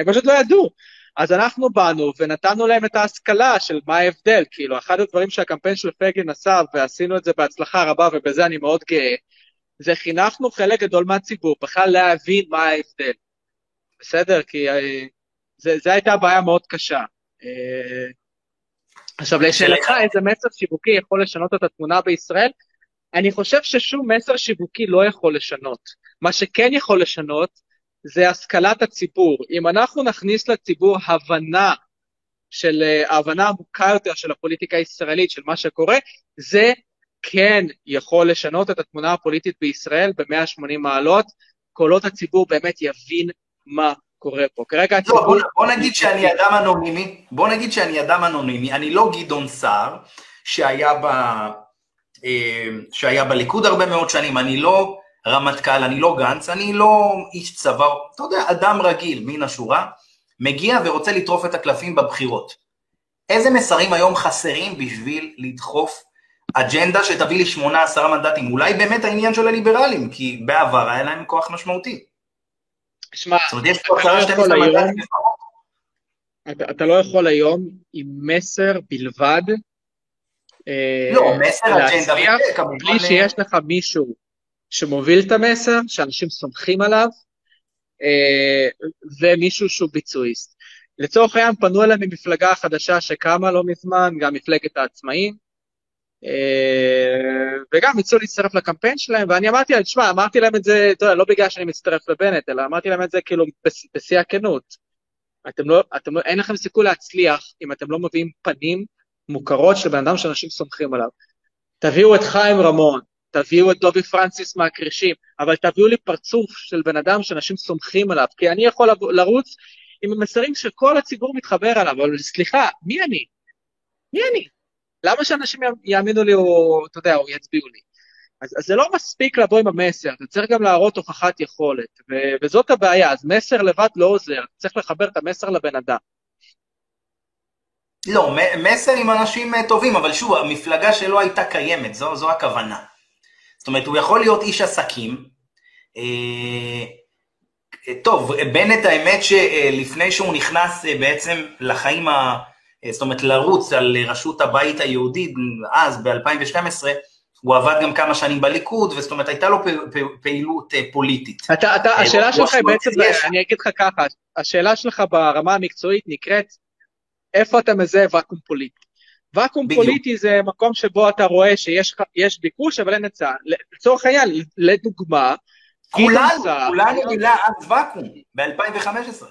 הם פשוט לא ידעו. אז אנחנו באנו ונתנו להם את ההשכלה של מה ההבדל, כאילו אחד הדברים שהקמפיין של פייגלין עשה, ועשינו את זה בהצלחה רבה ובזה אני מאוד גאה, זה חינכנו חלק גדול מהציבור בכלל להבין מה ההבדל. בסדר? כי אה, זה, זה הייתה בעיה מאוד קשה. אה, עכשיו לשאלתך איזה מסר שיווקי יכול לשנות את התמונה בישראל, אני חושב ששום מסר שיווקי לא יכול לשנות. מה שכן יכול לשנות זה השכלת הציבור. אם אנחנו נכניס לציבור הבנה של אה, ההבנה העמוקה יותר של הפוליטיקה הישראלית, של מה שקורה, זה כן יכול לשנות את התמונה הפוליטית בישראל ב-180 מעלות, כל עוד הציבור באמת יבין מה קורה פה. כרגע לא, הציבור... בוא, בוא נגיד שאני אדם אנונימי, בוא נגיד שאני אדם אנונימי, אני לא גדעון סער, שהיה, ב, אה, שהיה בליכוד הרבה מאוד שנים, אני לא רמטכ"ל, אני לא גנץ, אני לא איש צבא, אתה יודע, אדם רגיל מן השורה, מגיע ורוצה לטרוף את הקלפים בבחירות. איזה מסרים היום חסרים בשביל לדחוף אג'נדה שתביא לי שמונה עשרה מנדטים? אולי באמת העניין של הליברלים, כי בעבר היה להם כוח משמעותי. שמע, זאת אומרת, יש פה 12 לא מנדטים אתה, אתה לא יכול היום עם מסר בלבד אה, לא, מסר אג'נדה, להצליח. בלי שיש לך מישהו שמוביל את המסר, שאנשים סומכים עליו, אה, ומישהו שהוא ביצועיסט. לצורך העניין פנו אליי ממפלגה חדשה שקמה לא מזמן, גם מפלגת העצמאים, אה, וגם ניסו להצטרף לקמפיין שלהם, ואני אמרתי להם, תשמע, אמרתי להם את זה, אתה לא בגלל שאני מצטרף לבנט, אלא אמרתי להם את זה כאילו בשיא הכנות. אתם לא, אתם לא, אין לכם סיכוי להצליח אם אתם לא מביאים פנים מוכרות של בן אדם שאנשים סומכים עליו. תביאו את חיים רמון, תביאו את דובי פרנסיס מהקרישים, אבל תביאו לי פרצוף של בן אדם שאנשים סומכים עליו, כי אני יכול לרוץ עם המסרים שכל הציבור מתחבר עליו, אבל סליחה, מי אני? מי אני? למה שאנשים יאמינו לי או, אתה יודע, או יצביעו לי? אז, אז זה לא מספיק לבוא עם המסר, אתה צריך גם להראות הוכחת יכולת, ו, וזאת הבעיה, אז מסר לבד לא עוזר, צריך לחבר את המסר לבן אדם. לא, מסר עם אנשים אה, טובים, אבל שוב, המפלגה שלו הייתה קיימת, זו, זו הכוונה. זאת אומרת, הוא יכול להיות איש עסקים. אה, טוב, בנט, האמת שלפני שהוא נכנס אה, בעצם לחיים, ה... זאת אומרת, לרוץ על ראשות הבית היהודי, אז, ב-2012, הוא עבד גם כמה שנים בליכוד, וזאת אומרת, הייתה לו פעילות פוליטית. אתה, אתה, השאלה שלך היא בעצם. אני אגיד לך ככה, השאלה שלך ברמה המקצועית נקראת איפה אתה מזהה ואקום פוליטי. ואקום בדיוק. פוליטי זה מקום שבו אתה רואה שיש ביקוש אבל אין היצע. לצורך העניין, לדוגמה, כולנו, כולנו מילה אז ואקום ב-2015.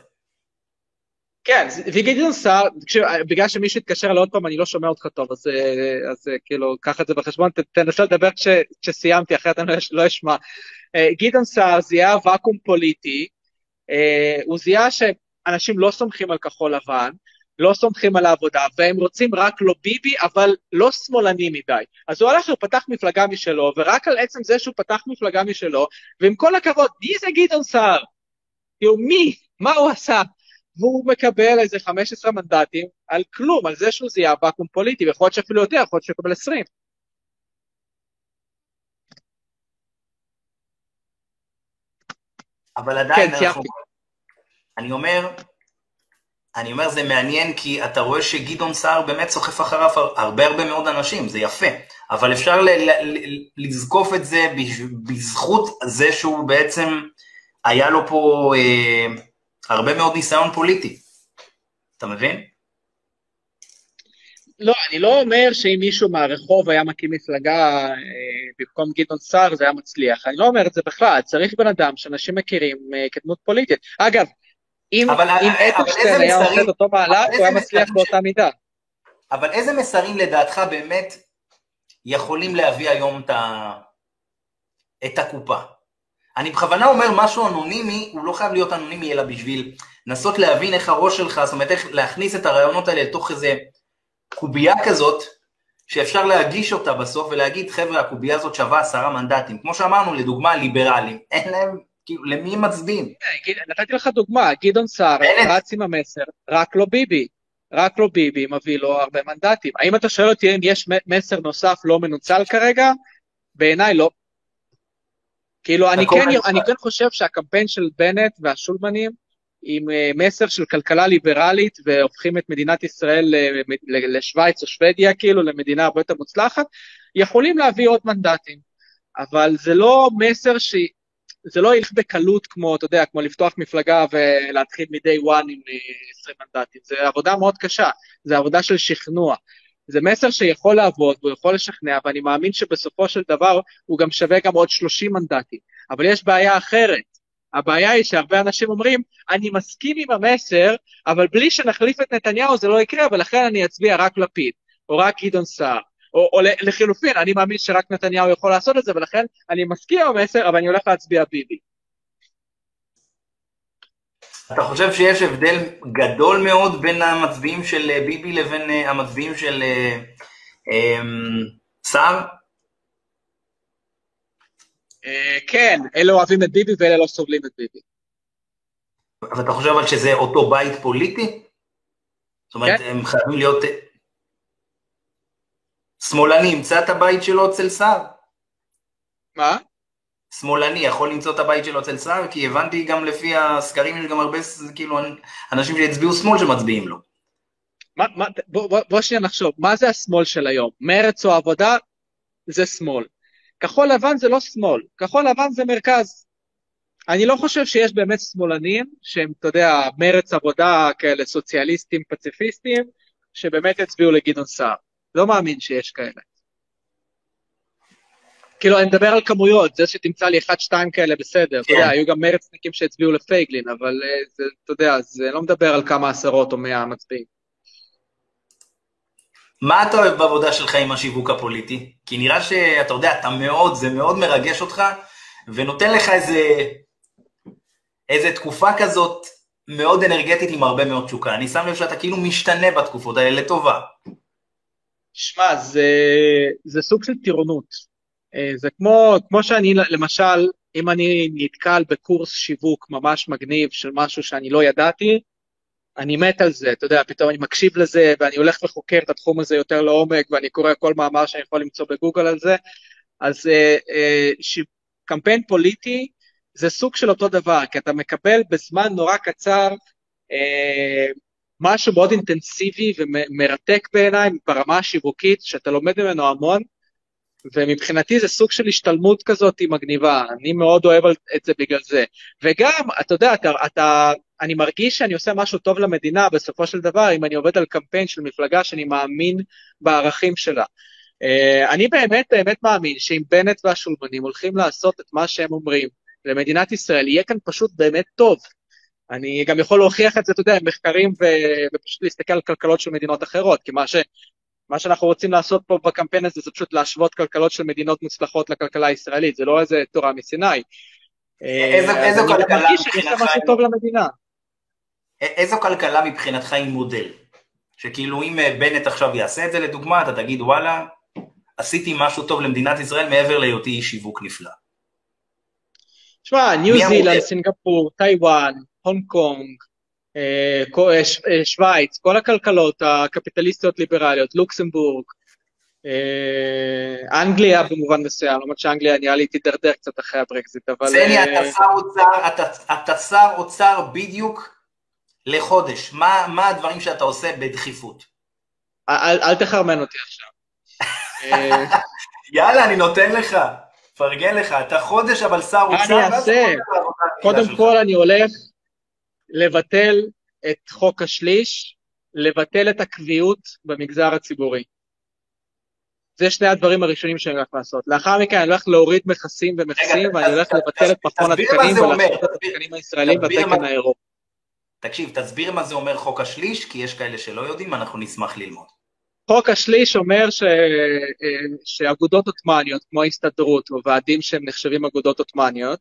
כן, וגדעון סער, בגלל שמישהו התקשר אליי עוד פעם, אני לא שומע אותך טוב, אז, אה, אז אה, כאילו, קח את זה בחשבון, תנסה לדבר כש, כשסיימתי, אחרת אני לא, לא אשמע. אה, גדעון סער זיהה ואקום פוליטי, הוא זיהה שאנשים לא סומכים על כחול לבן, לא סומכים על העבודה, והם רוצים רק לא ביבי, אבל לא שמאלני מדי. אז הוא הלך ופתח מפלגה משלו, ורק על עצם זה שהוא פתח מפלגה משלו, ועם כל הכבוד, מי זה גדעון סער? כאילו, מי? מה הוא עשה? והוא מקבל איזה 15 מנדטים על כלום, על זה שהוא זיהה ואקום פוליטי, ויכול להיות שאפילו יותר, יכול להיות שהוא יקבל 20. אבל עדיין, כן, אנחנו... אני אומר, אני אומר, זה מעניין כי אתה רואה שגדעון סער באמת סוחף אחריו הרבה הרבה מאוד אנשים, זה יפה, אבל אפשר לזקוף את זה בזכות זה שהוא בעצם, היה לו פה אה, הרבה מאוד ניסיון פוליטי, אתה מבין? לא, אני לא אומר שאם מישהו מהרחוב היה מקים מפלגה אה, במקום גדעון סער זה היה מצליח, אני לא אומר את זה בכלל, צריך בן אדם שאנשים מכירים אה, כדמות פוליטית. אגב, אם, אבל, אם אקרשטיין היה עושה את אותו מהלך, הוא היה מצליח באותה מידה. אבל איזה מסרים לדעתך באמת יכולים להביא היום את, ה... את הקופה? אני בכוונה אומר משהו אנונימי, הוא לא חייב להיות אנונימי, אלא בשביל לנסות להבין איך הראש שלך, זאת אומרת, איך להכניס את הרעיונות האלה לתוך איזה קובייה כזאת, שאפשר להגיש אותה בסוף ולהגיד, חבר'ה, הקובייה הזאת שווה עשרה מנדטים. כמו שאמרנו, לדוגמה, ליברלים, אין להם כאילו, למי מצביעים? כן, נתתי לך דוגמה, גדעון סער רץ עם המסר, רק לא ביבי. רק לא ביבי מביא לו הרבה מנדטים. האם אתה שואל אותי אם יש מסר נוסף לא מנוצל כרגע? בעיניי לא. כאילו, אני כן, אני כן חושב שהקמפיין של בנט והשולמנים, עם אה, מסר של כלכלה ליברלית והופכים את מדינת ישראל לשוויץ או שוודיה, כאילו, למדינה הרבה יותר מוצלחת, יכולים להביא עוד מנדטים. אבל זה לא מסר ש... זה לא ילך בקלות כמו, אתה יודע, כמו לפתוח מפלגה ולהתחיל מ-day one עם 20 אה, מנדטים. זה עבודה מאוד קשה, זה עבודה של שכנוע. זה מסר שיכול לעבוד והוא יכול לשכנע, ואני מאמין שבסופו של דבר הוא גם שווה גם עוד 30 מנדטים. אבל יש בעיה אחרת. הבעיה היא שהרבה אנשים אומרים, אני מסכים עם המסר, אבל בלי שנחליף את נתניהו זה לא יקרה, ולכן אני אצביע רק לפיד, או רק גדעון סער, או, או לחילופין, אני מאמין שרק נתניהו יכול לעשות את זה, ולכן אני מסכים עם המסר, אבל אני הולך להצביע ביבי. אתה חושב שיש הבדל גדול מאוד בין המצביעים של אה, ביבי לבין אה, המצביעים של אה, אמ, סער? כן, אלה אוהבים את ביבי ואלה לא סובלים את ביבי. אבל אתה חושב אבל שזה אותו בית פוליטי? זאת אומרת, כן. הם חייבים להיות שמאלני ימצא את הבית שלו אצל סער? מה? שמאלני יכול למצוא את הבית שלו אצל סער? כי הבנתי גם לפי הסקרים, יש גם הרבה כאילו אנשים שהצביעו שמאל שמצביעים לו. מה, מה, בוא, בוא, בוא שנייה נחשוב, מה זה השמאל של היום? מרץ או עבודה זה שמאל. כחול לבן זה לא שמאל, כחול לבן זה מרכז. אני לא חושב שיש באמת שמאלנים שהם, אתה יודע, מרץ עבודה כאלה סוציאליסטים פציפיסטים, שבאמת הצביעו לגדעון סער. לא מאמין שיש כאלה. כאילו, אני מדבר על כמויות, זה שתמצא לי אחד, שתיים כאלה, בסדר. אתה יודע, כן. היו גם מרצניקים שהצביעו לפייגלין, אבל אה, זה, אתה יודע, זה לא מדבר על כמה עשרות או מאה מצביעים. מה אתה אוהב בעבודה שלך עם השיווק הפוליטי? כי נראה שאתה יודע, אתה מאוד, זה מאוד מרגש אותך, ונותן לך איזה, איזה תקופה כזאת מאוד אנרגטית עם הרבה מאוד תשוקה. אני שם לב שאתה כאילו משתנה בתקופות האלה לטובה. שמע, זה, זה סוג של טירונות. אה, זה כמו, כמו שאני, למשל, אם אני נתקל בקורס שיווק ממש מגניב של משהו שאני לא ידעתי, אני מת על זה, אתה יודע, פתאום אני מקשיב לזה, ואני הולך וחוקר את התחום הזה יותר לעומק, ואני קורא כל מאמר שאני יכול למצוא בגוגל על זה, אז אה, אה, ש... קמפיין פוליטי זה סוג של אותו דבר, כי אתה מקבל בזמן נורא קצר אה, משהו מאוד אינטנסיבי ומרתק בעיניי ברמה השיווקית, שאתה לומד ממנו המון, ומבחינתי זה סוג של השתלמות כזאת מגניבה, אני מאוד אוהב את זה בגלל זה. וגם, אתה יודע, אתה, אתה, אני מרגיש שאני עושה משהו טוב למדינה בסופו של דבר, אם אני עובד על קמפיין של מפלגה שאני מאמין בערכים שלה. Uh, אני באמת באמת מאמין שאם בנט והשולמנים הולכים לעשות את מה שהם אומרים למדינת ישראל, יהיה כאן פשוט באמת טוב. אני גם יכול להוכיח את זה, אתה יודע, עם מחקרים ו- ופשוט להסתכל על כלכלות של מדינות אחרות, כי מה ש... מה שאנחנו רוצים לעשות פה בקמפיין הזה זה פשוט להשוות כלכלות של מדינות מוצלחות לכלכלה הישראלית, זה לא איזה תורה מסיני. איזו, אה, איזו כלכלה אני מרגיש עושה משהו טוב למדינה. איזו כלכלה מבחינתך היא מודל? שכאילו אם אה, בנט עכשיו יעשה את זה לדוגמה, אתה תגיד וואלה, עשיתי משהו טוב למדינת ישראל מעבר להיותי איש שיווק נפלא. תשמע, ניו זילנד, סינגפור, טיוואן, הונג קונג, אה, אה, אה, שווייץ, כל הכלכלות הקפיטליסטיות ליברליות, לוקסמבורג, אנגליה במובן מסוים, למרות שאנגליה נראה לי תידרדר קצת אחרי הברקזיט, אבל... סני, אתה שר אוצר, בדיוק לחודש, מה, מה הדברים שאתה עושה בדחיפות? אל, אל תחרמן אותי עכשיו. *laughs* יאללה, אני נותן לך, פרגן לך, אתה חודש אבל שר אוצר. מה אני אעשה? קודם כל אני הולך לבטל את חוק השליש, לבטל את הקביעות במגזר הציבורי. זה שני הדברים הראשונים שאני הולך לעשות. לאחר מכן אני הולך להוריד מכסים ומכסים, ואני הולך לבטל את מכון התקנים ולעשות את התקנים הישראלים בתקן האירופי. תקשיב, תסביר מה זה אומר חוק השליש, כי יש כאלה שלא יודעים, אנחנו נשמח ללמוד. חוק השליש אומר ש... אה, שאגודות עות'מאניות, כמו ההסתדרות, או ועדים שהם נחשבים אגודות עות'מאניות,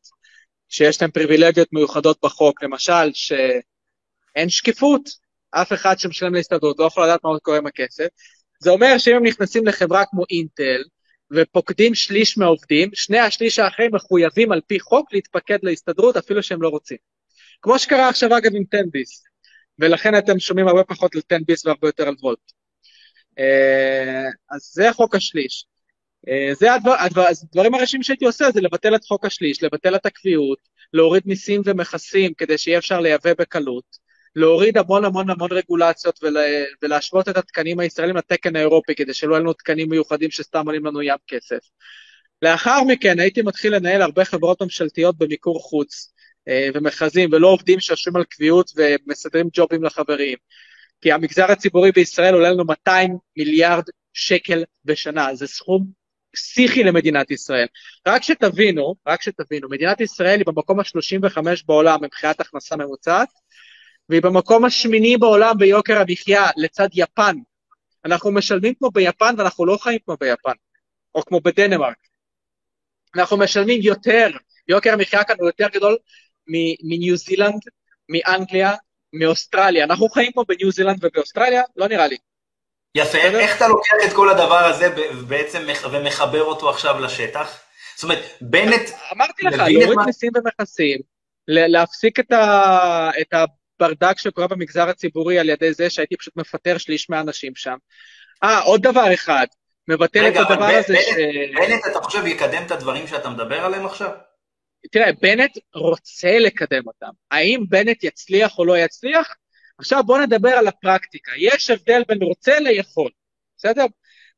שיש להם פריבילגיות מיוחדות בחוק, למשל שאין שקיפות, אף אחד שמשלם להסתדרות לא יכול לדעת מה קורה עם הכסף, זה אומר שאם הם נכנסים לחברה כמו אינטל ופוקדים שליש מהעובדים, שני השליש האחרים מחויבים על פי חוק להתפקד להסתדרות אפילו שהם לא רוצים. כמו שקרה עכשיו אגב עם 10 ביס, ולכן אתם שומעים הרבה פחות על 10 ביס והרבה יותר על וולט. אה, אז זה חוק השליש. אה, זה הדבר, הדבר, הדברים הראשונים שהייתי עושה זה לבטל את חוק השליש, לבטל את הקביעות, להוריד מיסים ומכסים כדי שיהיה אפשר לייבא בקלות, להוריד המון המון המון רגולציות ולה, ולהשוות את התקנים הישראלים לתקן האירופי כדי שלא יהיו לנו תקנים מיוחדים שסתם עולים לנו ים כסף. לאחר מכן הייתי מתחיל לנהל הרבה חברות ממשלתיות במיקור חוץ אה, ומכרזים ולא עובדים שיושבים על קביעות ומסדרים ג'ובים לחברים. כי המגזר הציבורי בישראל עולה לנו 200 מיליארד שקל בשנה, זה סכום פסיכי למדינת ישראל. רק שתבינו, רק שתבינו, מדינת ישראל היא במקום ה-35 בעולם מבחינת הכנסה ממוצעת, והיא במקום השמיני בעולם ביוקר המחיה לצד יפן. אנחנו משלמים כמו ביפן ואנחנו לא חיים כמו ביפן, או כמו בדנמרק. אנחנו משלמים יותר, יוקר המחיה כאן הוא יותר גדול מניו זילנד, מאנגליה, מאוסטרליה. אנחנו חיים פה בניו זילנד ובאוסטרליה? לא נראה לי. יפה, איך אתה לוקח את כל הדבר הזה בעצם ומחבר אותו עכשיו לשטח? זאת אומרת, בנט... אמרתי לך, להוריד מיסים ומכסים, להפסיק את, ה, את הברדק שקורה במגזר הציבורי על ידי זה שהייתי פשוט מפטר שליש מהאנשים שם. אה, עוד דבר אחד, מבטל את הדבר הזה ש... בנט, אתה חושב, יקדם את הדברים שאתה מדבר עליהם עכשיו? תראה, בנט רוצה לקדם אותם. האם בנט יצליח או לא יצליח? עכשיו בואו נדבר על הפרקטיקה. יש הבדל בין רוצה ליכול, בסדר?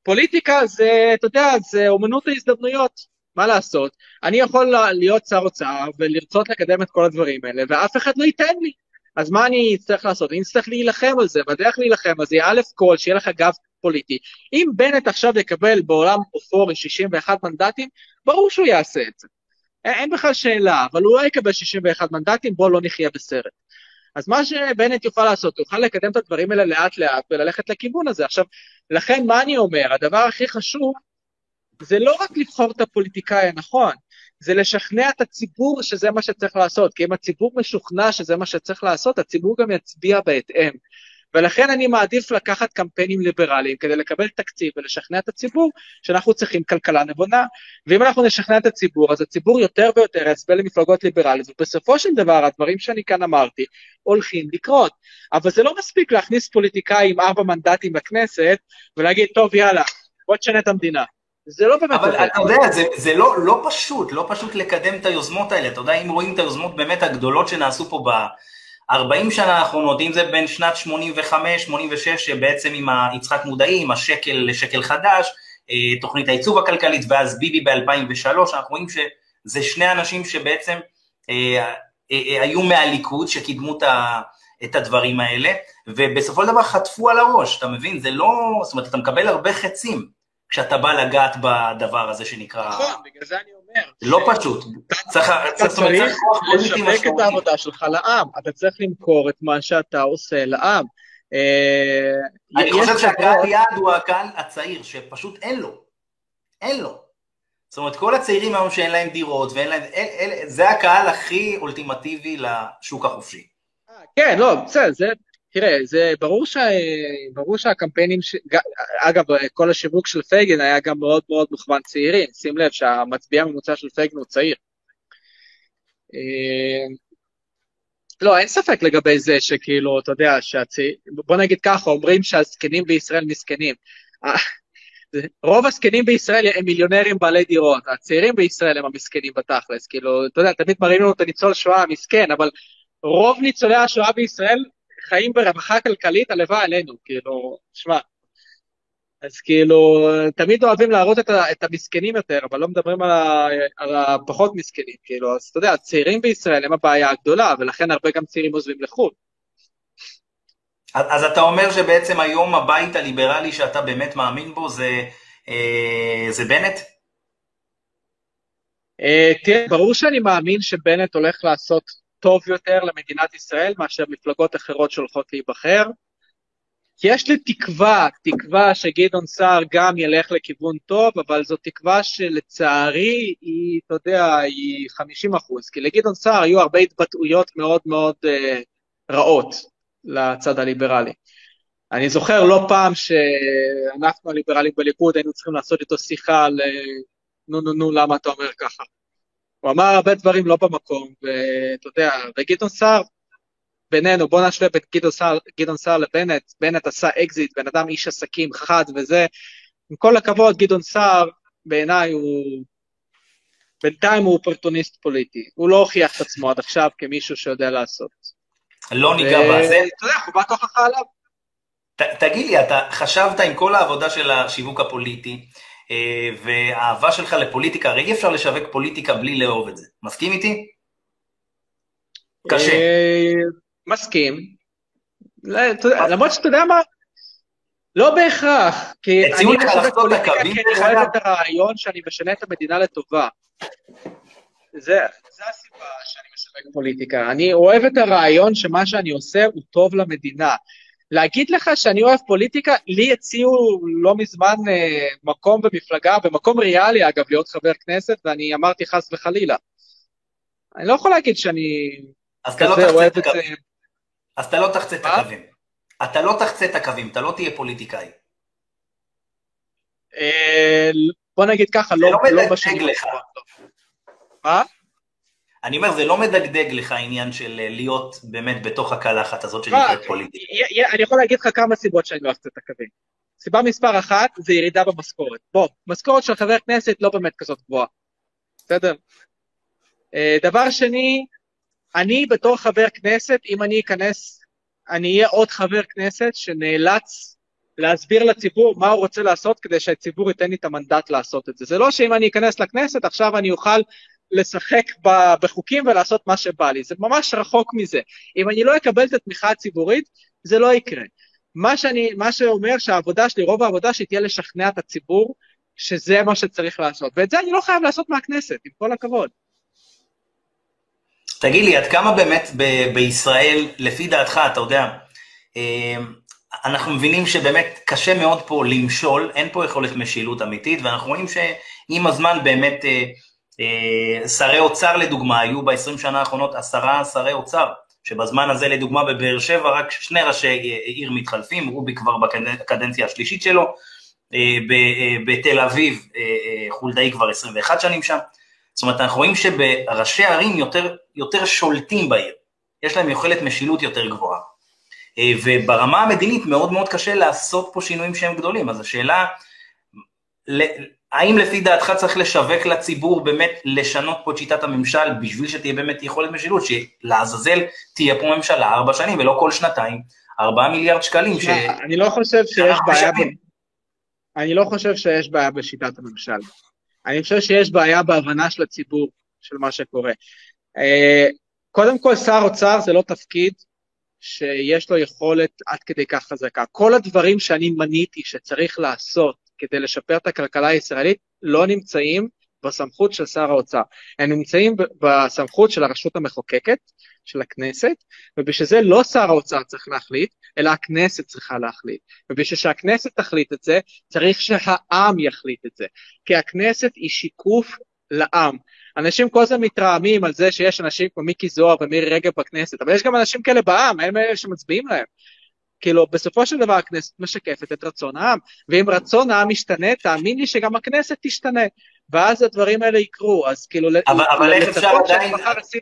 פוליטיקה זה, אתה יודע, זה אומנות ההזדמנויות. מה לעשות? אני יכול להיות שר אוצר ולרצות לקדם את כל הדברים האלה, ואף אחד לא ייתן לי. אז מה אני אצטרך לעשות? אני אצטרך להילחם על זה, והדרך להילחם על זה היא א' כל, שיהיה לך גב פוליטי. אם בנט עכשיו יקבל בעולם אופורי 61 מנדטים, ברור שהוא יעשה את זה. אין בכלל שאלה, אבל הוא לא יקבל 61 מנדטים, בואו לא נחיה בסרט. אז מה שבנט יוכל לעשות, הוא יוכל לקדם את הדברים האלה לאט לאט וללכת לכיוון הזה. עכשיו, לכן מה אני אומר? הדבר הכי חשוב זה לא רק לבחור את הפוליטיקאי הנכון, זה לשכנע את הציבור שזה מה שצריך לעשות, כי אם הציבור משוכנע שזה מה שצריך לעשות, הציבור גם יצביע בהתאם. ולכן אני מעדיף לקחת קמפיינים ליברליים כדי לקבל תקציב ולשכנע את הציבור שאנחנו צריכים כלכלה נבונה. ואם אנחנו נשכנע את הציבור, אז הציבור יותר ויותר יצביע למפלגות ליברליות, ובסופו של דבר הדברים שאני כאן אמרתי הולכים לקרות. אבל זה לא מספיק להכניס פוליטיקאי עם ארבע מנדטים בכנסת ולהגיד, טוב, יאללה, בוא תשנה את המדינה. זה לא באמת... אבל אתה יודע, זה, זה לא, לא פשוט, לא פשוט לקדם את היוזמות האלה. אתה יודע, אם רואים את היוזמות באמת הגדולות שנעשו פה ב-40 שנה האחרונות, אם זה בין שנת 85-86, שבעצם עם יצחק מודעי, עם השקל לשקל חדש, אה, תוכנית העיצוב הכלכלית, ואז ביבי ב-2003, אנחנו רואים שזה שני אנשים שבעצם אה, אה, היו מהליכוד, שקידמו את הדברים האלה, ובסופו של דבר חטפו על הראש, אתה מבין? זה לא, זאת אומרת, אתה מקבל הרבה חצים. כשאתה בא לגעת בדבר הזה שנקרא... נכון, בגלל זה אני. לא פשוט. צריך לשווק את העבודה שלך לעם, אתה צריך למכור את מה שאתה עושה לעם. אה, אני חושב שהקהל יעד הוא הקהל הצעיר, שפשוט אין לו. אין לו. זאת אומרת, כל הצעירים היום שאין להם דירות, ואין להם... זה הקהל הכי אולטימטיבי לשוק החופשי. אה, כן, לא, בסדר, זה תראה, זה ברור, שה, ברור שהקמפיינים, ש... אגב, כל השיווק של פייגן היה גם מאוד מאוד מוכוון צעירים, שים לב שהמצביע הממוצע של פייגן הוא צעיר. אה, לא, אין ספק לגבי זה שכאילו, אתה יודע, שהצעיר, בוא נגיד ככה, אומרים שהזקנים בישראל מסכנים. אה, רוב הזקנים בישראל הם מיליונרים בעלי דירות, הצעירים בישראל הם המסכנים בתכלס, כאילו, אתה יודע, תמיד מראים לנו את הניצול שואה המסכן, אבל רוב ניצולי השואה בישראל חיים ברווחה כלכלית, הלוואי עלינו, כאילו, שמע. אז כאילו, תמיד אוהבים להראות את, ה, את המסכנים יותר, אבל לא מדברים על, ה, על הפחות מסכנים, כאילו, אז אתה יודע, הצעירים בישראל הם הבעיה הגדולה, ולכן הרבה גם צעירים עוזבים לחו"ל. אז אתה אומר שבעצם היום הבית הליברלי שאתה באמת מאמין בו זה, אה, זה בנט? אה, תראה, ברור שאני מאמין שבנט הולך לעשות טוב יותר למדינת ישראל מאשר מפלגות אחרות שהולכות להיבחר. יש לי תקווה, תקווה שגדעון סער גם ילך לכיוון טוב, אבל זו תקווה שלצערי היא, אתה יודע, היא 50 אחוז, כי לגדעון סער היו הרבה התבטאויות מאוד מאוד uh, רעות לצד הליברלי. אני זוכר לא פעם שאנחנו הליברלים בליכוד היינו צריכים לעשות איתו שיחה על נו נו נו למה אתה אומר ככה. הוא אמר הרבה דברים לא במקום, ואתה יודע, וגדעון סער, בינינו, בוא נשווה בין גדעון סער, גדעון סער לבנט, בנט עשה אקזיט, בן אדם איש עסקים חד וזה, עם כל הכבוד, גדעון סער, בעיניי הוא, בינתיים הוא אופרטוניסט פוליטי, הוא לא הוכיח את עצמו עד עכשיו כמישהו שיודע לעשות. לא ניגע בזה. אתה יודע, חובת הוכחה עליו. תגיד לי, אתה חשבת עם כל העבודה של השיווק הפוליטי, אה, והאהבה שלך לפוליטיקה, הרי אי אפשר לשווק פוליטיקה בלי לאהוב את זה. מסכים איתי? קשה. אה, מסכים. למרות שאתה יודע מה, לא בהכרח, כי אני משווק פוליטיקה כי אני אוהב את הרעיון שאני משנה את המדינה לטובה. זה, זה הסיבה שאני משווק פוליטיקה. אני אוהב את הרעיון שמה שאני עושה הוא טוב למדינה. להגיד לך שאני אוהב פוליטיקה, לי הציעו לא מזמן אה, מקום במפלגה, במקום ריאלי אגב, להיות חבר כנסת, ואני אמרתי חס וחלילה. אני לא יכול להגיד שאני כזה לא אוהב את זה. אז אתה לא תחצה את הקווים. אתה לא תחצה את הקווים, אתה לא תהיה פוליטיקאי. אה, בוא נגיד ככה, לא, לא בשנים לך. מה? אני אומר, זה לא מדגדג לך העניין של אה, להיות באמת בתוך הקלחת הזאת שנקראת פוליטית. אני יכול להגיד לך כמה סיבות שאני לא אעשה את הקווים. סיבה מספר אחת זה ירידה במשכורת. בוא, משכורת של חבר כנסת לא באמת כזאת גבוהה, בסדר? אה, דבר שני, אני בתור חבר כנסת, אם אני אכנס, אני אהיה עוד חבר כנסת שנאלץ להסביר לציבור מה הוא רוצה לעשות כדי שהציבור ייתן לי את המנדט לעשות את זה. זה לא שאם אני אכנס לכנסת, עכשיו אני אוכל לשחק בחוקים ולעשות מה שבא לי, זה ממש רחוק מזה. אם אני לא אקבל את התמיכה הציבורית, זה לא יקרה. מה, שאני, מה שאומר שהעבודה שלי, רוב העבודה שלי תהיה לשכנע את הציבור שזה מה שצריך לעשות, ואת זה אני לא חייב לעשות מהכנסת, עם כל הכבוד. תגיד לי, עד כמה באמת ב- בישראל, לפי דעתך, אתה יודע, אה, אנחנו מבינים שבאמת קשה מאוד פה למשול, אין פה יכולת משילות אמיתית, ואנחנו רואים שעם הזמן באמת אה, שרי אוצר לדוגמה, היו ב-20 שנה האחרונות עשרה שרי אוצר, שבזמן הזה לדוגמה בבאר שבע רק שני ראשי עיר מתחלפים, רובי כבר בקדנציה השלישית שלו, בתל אביב חולדאי כבר 21 שנים שם, זאת אומרת, אנחנו רואים שבראשי ערים יותר, יותר שולטים בעיר, יש להם יכולת משילות יותר גבוהה. אה, וברמה המדינית מאוד מאוד קשה לעשות פה שינויים שהם גדולים, אז השאלה, האם לפי דעתך צריך לשווק לציבור באמת לשנות פה את שיטת הממשל בשביל שתהיה באמת יכולת משילות, שלעזאזל תהיה פה ממשלה ארבע שנים ולא כל שנתיים, ארבעה מיליארד שקלים. ש... אני לא חושב שיש בעיה, ב... אני לא חושב שיש בעיה בשיטת הממשל. אני חושב שיש בעיה בהבנה של הציבור, של מה שקורה. אה, קודם כל, שר אוצר זה לא תפקיד שיש לו יכולת עד כדי כך חזקה. כל הדברים שאני מניתי שצריך לעשות כדי לשפר את הכלכלה הישראלית לא נמצאים בסמכות של שר האוצר. הם נמצאים בסמכות של הרשות המחוקקת, של הכנסת, ובשביל זה לא שר האוצר צריך להחליט, אלא הכנסת צריכה להחליט. ובשביל שהכנסת תחליט את זה, צריך שהעם יחליט את זה. כי הכנסת היא שיקוף לעם. אנשים כל הזמן מתרעמים על זה שיש אנשים כמו מיקי זוהר ומירי רגב בכנסת, אבל יש גם אנשים כאלה בעם, הם אלה שמצביעים להם. כאילו, בסופו של דבר הכנסת משקפת את רצון העם, ואם רצון העם משתנה, תאמין לי שגם הכנסת תשתנה, ואז הדברים האלה יקרו, אז כאילו... אבל, אבל איך אפשר עדיין... לשים...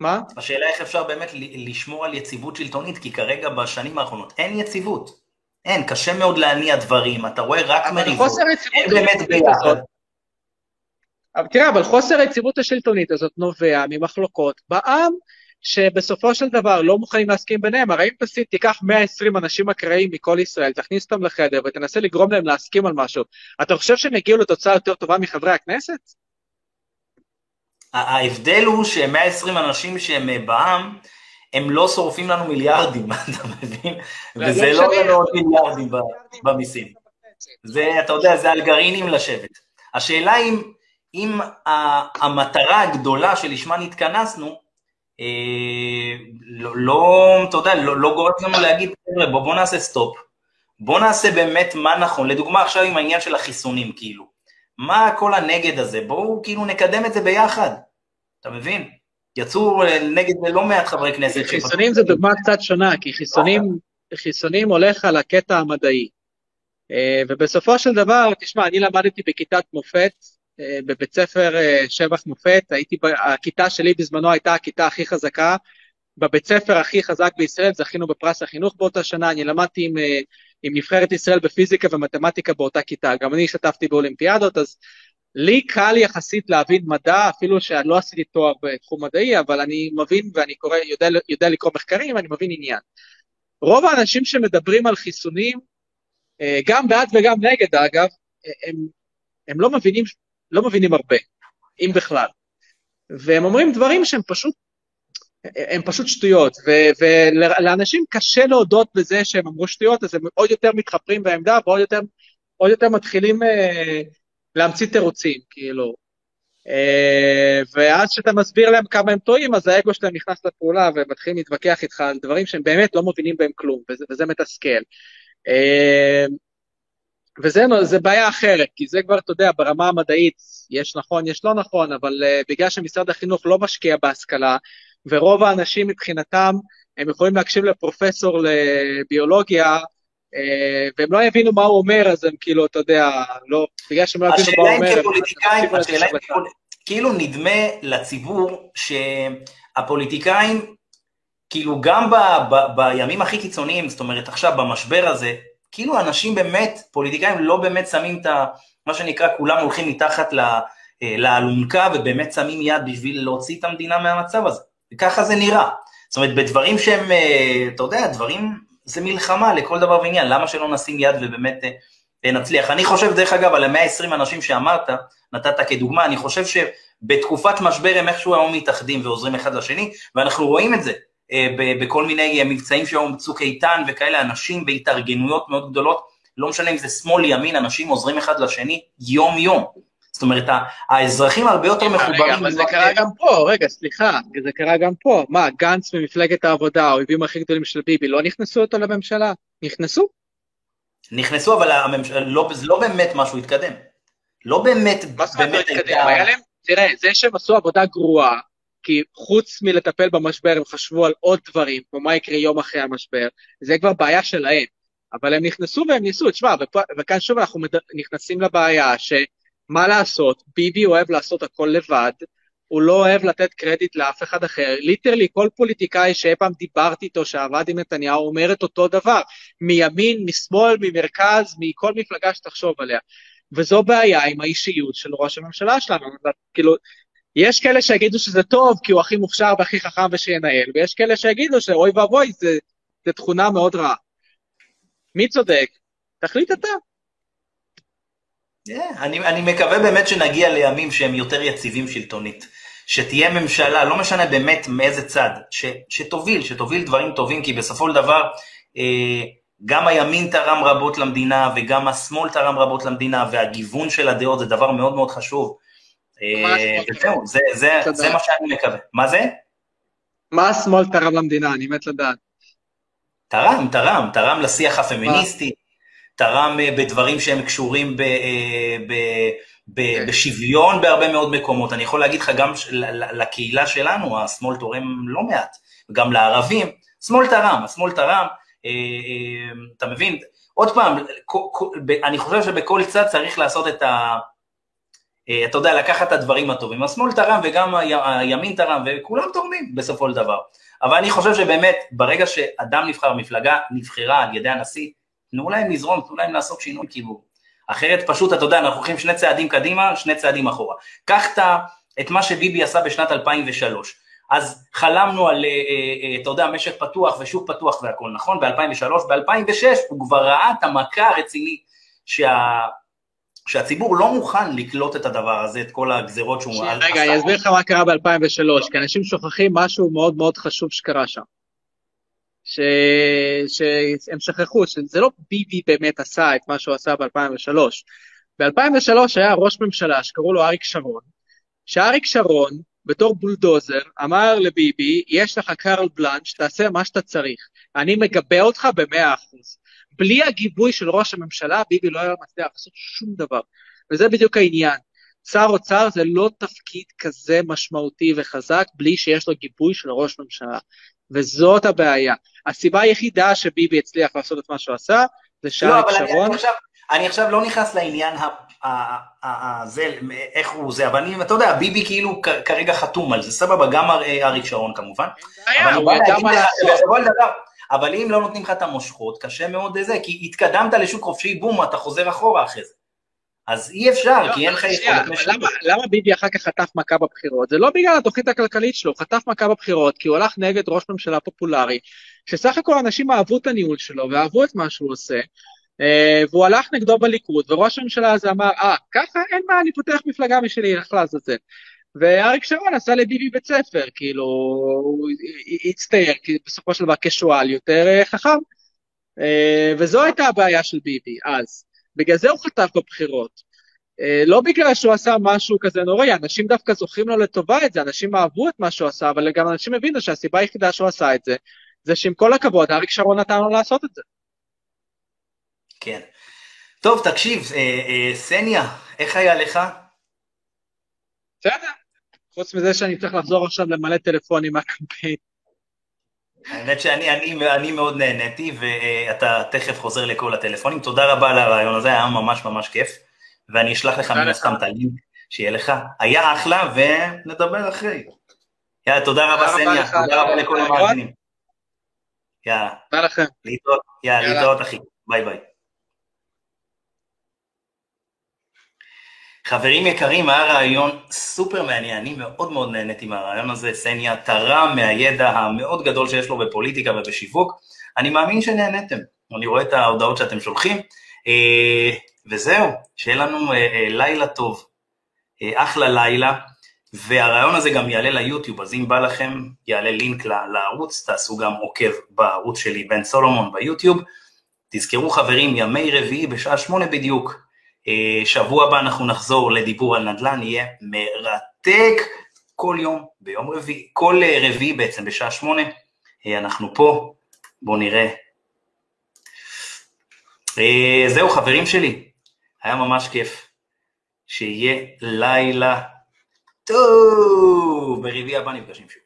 מה? השאלה איך אפשר באמת לשמור על יציבות שלטונית, כי כרגע בשנים האחרונות אין יציבות. אין, קשה מאוד להניע דברים, אתה רואה רק מריבות, אין באמת ביחד. אבל תראה, אבל חוסר היציבות השלטונית הזאת נובע ממחלוקות בעם, שבסופו של דבר לא מוכנים להסכים ביניהם. הרי אם תסיט, תיקח 120 אנשים אקראיים מכל ישראל, תכניס אותם לחדר ותנסה לגרום להם להסכים על משהו, אתה חושב שהם יגיעו לתוצאה יותר טובה מחברי הכנסת? ההבדל הוא ש-120 אנשים שהם אה, בעם, הם לא שורפים לנו מיליארדים, *laughs* אתה מבין? לא, וזה לא עולה עוד מיליארדים במיסים. זה, אתה יודע, זה על גרעינים לשבת. השאלה אם, אם המטרה הגדולה שלשמה נתכנסנו, לא, לא, אתה יודע, לא, לא גורם לנו להגיד, חבר'ה, בוא, בוא נעשה סטופ, בוא נעשה באמת מה נכון. לדוגמה עכשיו עם העניין של החיסונים, כאילו. מה כל הנגד הזה? בואו כאילו נקדם את זה ביחד, אתה מבין? יצאו נגד לא מעט חברי כנסת. חיסונים זה דוגמה קצת שונה, כי חיסונים, חיסונים הולך על הקטע המדעי. אה, ובסופו של דבר, תשמע, אני למדתי בכיתת מופת, אה, בבית ספר אה, שבח מופת, הייתי, הכיתה שלי בזמנו הייתה הכיתה הכי חזקה, בבית ספר הכי חזק בישראל, זכינו בפרס החינוך באותה שנה, אני למדתי עם, אה, עם נבחרת ישראל בפיזיקה ומתמטיקה באותה כיתה, גם אני השתתפתי באולימפיאדות, אז לי קל יחסית להבין מדע, אפילו שאני לא עשיתי תואר בתחום מדעי, אבל אני מבין ואני קורא, יודע, יודע לקרוא מחקרים, אני מבין עניין. רוב האנשים שמדברים על חיסונים, גם בעד וגם נגד אגב, הם, הם לא מבינים לא מבינים הרבה, אם בכלל. והם אומרים דברים שהם פשוט, הם פשוט שטויות, ו- ולאנשים קשה להודות בזה שהם אמרו שטויות, אז הם עוד יותר מתחפרים בעמדה ועוד יותר, יותר מתחילים אה, להמציא תירוצים, כאילו. אה, ואז כשאתה מסביר להם כמה הם טועים, אז האגו שלהם נכנס לפעולה ומתחילים להתווכח איתך על דברים שהם באמת לא מבינים בהם כלום, וזה, וזה מתסכל. אה, וזה בעיה אחרת, כי זה כבר, אתה יודע, ברמה המדעית, יש נכון, יש לא נכון, אבל uh, בגלל שמשרד החינוך לא משקיע בהשכלה, ורוב האנשים מבחינתם, הם יכולים להקשיב לפרופסור לביולוגיה, uh, והם לא יבינו מה הוא אומר, אז הם כאילו, אתה יודע, לא, בגלל שהם לא יבינו מה הוא אומר, השאלה אם כפוליטיקאים, השאלה אם כאילו נדמה לציבור שהפוליטיקאים, כאילו גם ב, ב, בימים הכי קיצוניים, זאת אומרת עכשיו במשבר הזה, כאילו אנשים באמת, פוליטיקאים לא באמת שמים את ה... מה שנקרא, כולם הולכים מתחת ל... אה, לאלונקה ובאמת שמים יד בשביל להוציא את המדינה מהמצב הזה. וככה זה נראה. זאת אומרת, בדברים שהם, אה, אתה יודע, דברים, זה מלחמה לכל דבר ועניין, למה שלא נשים יד ובאמת אה, נצליח? אני חושב, דרך אגב, על ה-120 אנשים שאמרת, נתת כדוגמה, אני חושב שבתקופת משבר הם איכשהו היום מתאחדים ועוזרים אחד לשני, ואנחנו רואים את זה בכל מיני מבצעים שהיום צוק איתן וכאלה, אנשים בהתארגנויות מאוד גדולות, לא משנה אם זה שמאל, ימין, אנשים עוזרים אחד לשני יום-יום. זאת אומרת, האזרחים הרבה יותר מחוברים. רגע, אבל זה קרה גם פה, רגע, סליחה, זה קרה גם פה. מה, גנץ ממפלגת העבודה, האויבים הכי גדולים של ביבי, לא נכנסו אותו לממשלה? נכנסו? נכנסו, אבל הממשלה, לא, זה לא באמת משהו התקדם. לא באמת, מה זאת אומרת התקדם? היה להם, תראה, זה שהם עשו עבודה גרועה, כי חוץ מלטפל במשבר הם חשבו על עוד דברים, כמו מה יקרה יום אחרי המשבר, זה כבר בעיה שלהם. אבל הם נכנסו והם ניסו, תשמע, וכאן שוב אנחנו נכנסים לבעיה ש... מה לעשות, ביבי אוהב לעשות הכל לבד, הוא לא אוהב לתת קרדיט לאף אחד אחר. ליטרלי כל פוליטיקאי שאי פעם דיברתי איתו, שעבד עם נתניהו, אומר את אותו דבר, מימין, משמאל, ממרכז, מכל מפלגה שתחשוב עליה. וזו בעיה עם האישיות של ראש הממשלה שלנו. כאילו, יש כאלה שיגידו שזה טוב כי הוא הכי מוכשר והכי חכם ושינהל, ויש כאלה שיגידו שאוי ואבוי, זו תכונה מאוד רעה. מי צודק? תחליט אתה. Yeah, אני, אני מקווה באמת שנגיע לימים שהם יותר יציבים שלטונית. שתהיה ממשלה, לא משנה באמת מאיזה צד, ש, שתוביל, שתוביל דברים טובים, כי בסופו של דבר אה, גם הימין תרם רבות למדינה וגם השמאל תרם רבות למדינה, והגיוון של הדעות זה דבר מאוד מאוד חשוב. אה, וזהו, זה, זה, זה מה שאני מקווה. מה זה? מה השמאל תרם למדינה? אני מת לדעת. תרם, תרם, תרם לשיח הפמיניסטי, תרם אה, בדברים שהם קשורים ב, אה, ב, ב, כן. בשוויון בהרבה מאוד מקומות. אני יכול להגיד לך גם לקהילה שלנו, השמאל תורם לא מעט, וגם לערבים, שמאל תרם, השמאל תרם, אתה מבין? עוד פעם, אני חושב שבכל צד צריך לעשות את ה... אתה יודע, לקחת את הדברים הטובים. השמאל תרם וגם הימין תרם, וכולם תורמים בסופו של דבר. אבל אני חושב שבאמת, ברגע שאדם נבחר, מפלגה נבחרה על ידי הנשיא, תנו להם לזרום, תנו להם לעשות שינוי כיוון. אחרת פשוט, אתה יודע, אנחנו הולכים שני צעדים קדימה, שני צעדים אחורה. קח את מה שביבי עשה בשנת 2003. אז חלמנו על, אה, אה, אה, אתה יודע, משק פתוח ושוק פתוח והכול, נכון? ב-2003, ב-2006 הוא כבר ראה את המכה הרצינית שה... שהציבור לא מוכן לקלוט את הדבר הזה, את כל הגזרות שהוא... רגע, אני אסביר לך מה קרה ב-2003, כי אנשים שוכחים משהו מאוד מאוד חשוב שקרה שם. ש... שהם שכחו שזה לא ביבי באמת עשה את מה שהוא עשה ב-2003. ב-2003 היה ראש ממשלה שקראו לו אריק שרון, שאריק שרון בתור בולדוזר אמר לביבי, יש לך קרל בלאנץ', תעשה מה שאתה צריך, אני מגבה אותך במאה אחוז. בלי הגיבוי של ראש הממשלה, ביבי לא היה מצליח לעשות שום דבר. וזה בדיוק העניין. שר אוצר זה לא תפקיד כזה משמעותי וחזק בלי שיש לו גיבוי של ראש ממשלה. וזאת הבעיה. הסיבה היחידה שביבי הצליח לעשות את מה שהוא עשה, זה שאריק לא, שרון... אני עכשיו, אני עכשיו לא נכנס לעניין הזה, איך הוא זה, אבל אני, אתה יודע, ביבי כאילו כרגע חתום על זה, סבבה, גם אריק שרון כמובן. אבל אם לא נותנים לך את המושכות, קשה מאוד זה, כי התקדמת לשוק חופשי, בום, אתה חוזר אחורה אחרי זה. אז אי אפשר, לא, כי אין לך יכולת משילות. למה ביבי אחר כך חטף מכה בבחירות? זה לא בגלל התוכנית הכלכלית שלו, חטף מכה בבחירות כי הוא הלך נגד ראש ממשלה פופולרי, שסך הכל אנשים אהבו את הניהול שלו ואהבו את מה שהוא עושה, אה, והוא הלך נגדו בליכוד, וראש הממשלה הזה אמר, אה, ככה אין מה, אני פותח מפלגה משלי, איך לעזאזל. ואריק שרון עשה לביבי בית ספר, כאילו, הוא הצטייר בסופו של דבר כשועל יותר אה, חכם. אה, וזו הייתה הבעיה של ביבי אז. בגלל זה הוא חטף בבחירות. Uh, לא בגלל שהוא עשה משהו כזה נוראי, אנשים דווקא זוכרים לו לטובה את זה, אנשים אהבו את מה שהוא עשה, אבל גם אנשים הבינו שהסיבה היחידה שהוא עשה את זה, זה שעם כל הכבוד, אריק שרון נתן לו לעשות את זה. כן. טוב, תקשיב, אה, אה, סניה, איך היה לך? בסדר. חוץ מזה שאני צריך לחזור עכשיו למלא טלפונים מהקמפיין. האמת שאני אני, אני מאוד נהניתי, ואתה תכף חוזר לכל הטלפונים. תודה רבה על הרעיון הזה, היה ממש ממש כיף. ואני אשלח לך מן הסתם את הלינק, שיהיה לך. היה אחלה, ונדבר אחרי. יאללה, תודה רבה סניה, תודה רבה לכל המאזינים. יאללה. תודה לכם. להתראות, יאללה, להתראות אחי. ביי ביי. חברים יקרים, היה ריאיון סופר מעניין, אני מאוד מאוד נהניתי מהריאיון הזה, סניה תרם מהידע המאוד גדול שיש לו בפוליטיקה ובשיווק, אני מאמין שנהניתם, אני רואה את ההודעות שאתם שולחים, אה, וזהו, שיהיה לנו אה, לילה טוב, אחלה לילה, והריאיון הזה גם יעלה ליוטיוב, אז אם בא לכם, יעלה לינק לערוץ, תעשו גם עוקב בערוץ שלי, בן סולומון ביוטיוב. תזכרו חברים, ימי רביעי בשעה שמונה בדיוק. אה, שבוע הבא אנחנו נחזור לדיבור על נדל"ן, יהיה מרתק כל יום, ביום רביעי, כל אה, רביעי בעצם בשעה שמונה. אה, אנחנו פה, בואו נראה. זהו חברים שלי, היה ממש כיף. שיהיה לילה טוב, ברביעי הבא נפגשים שוב.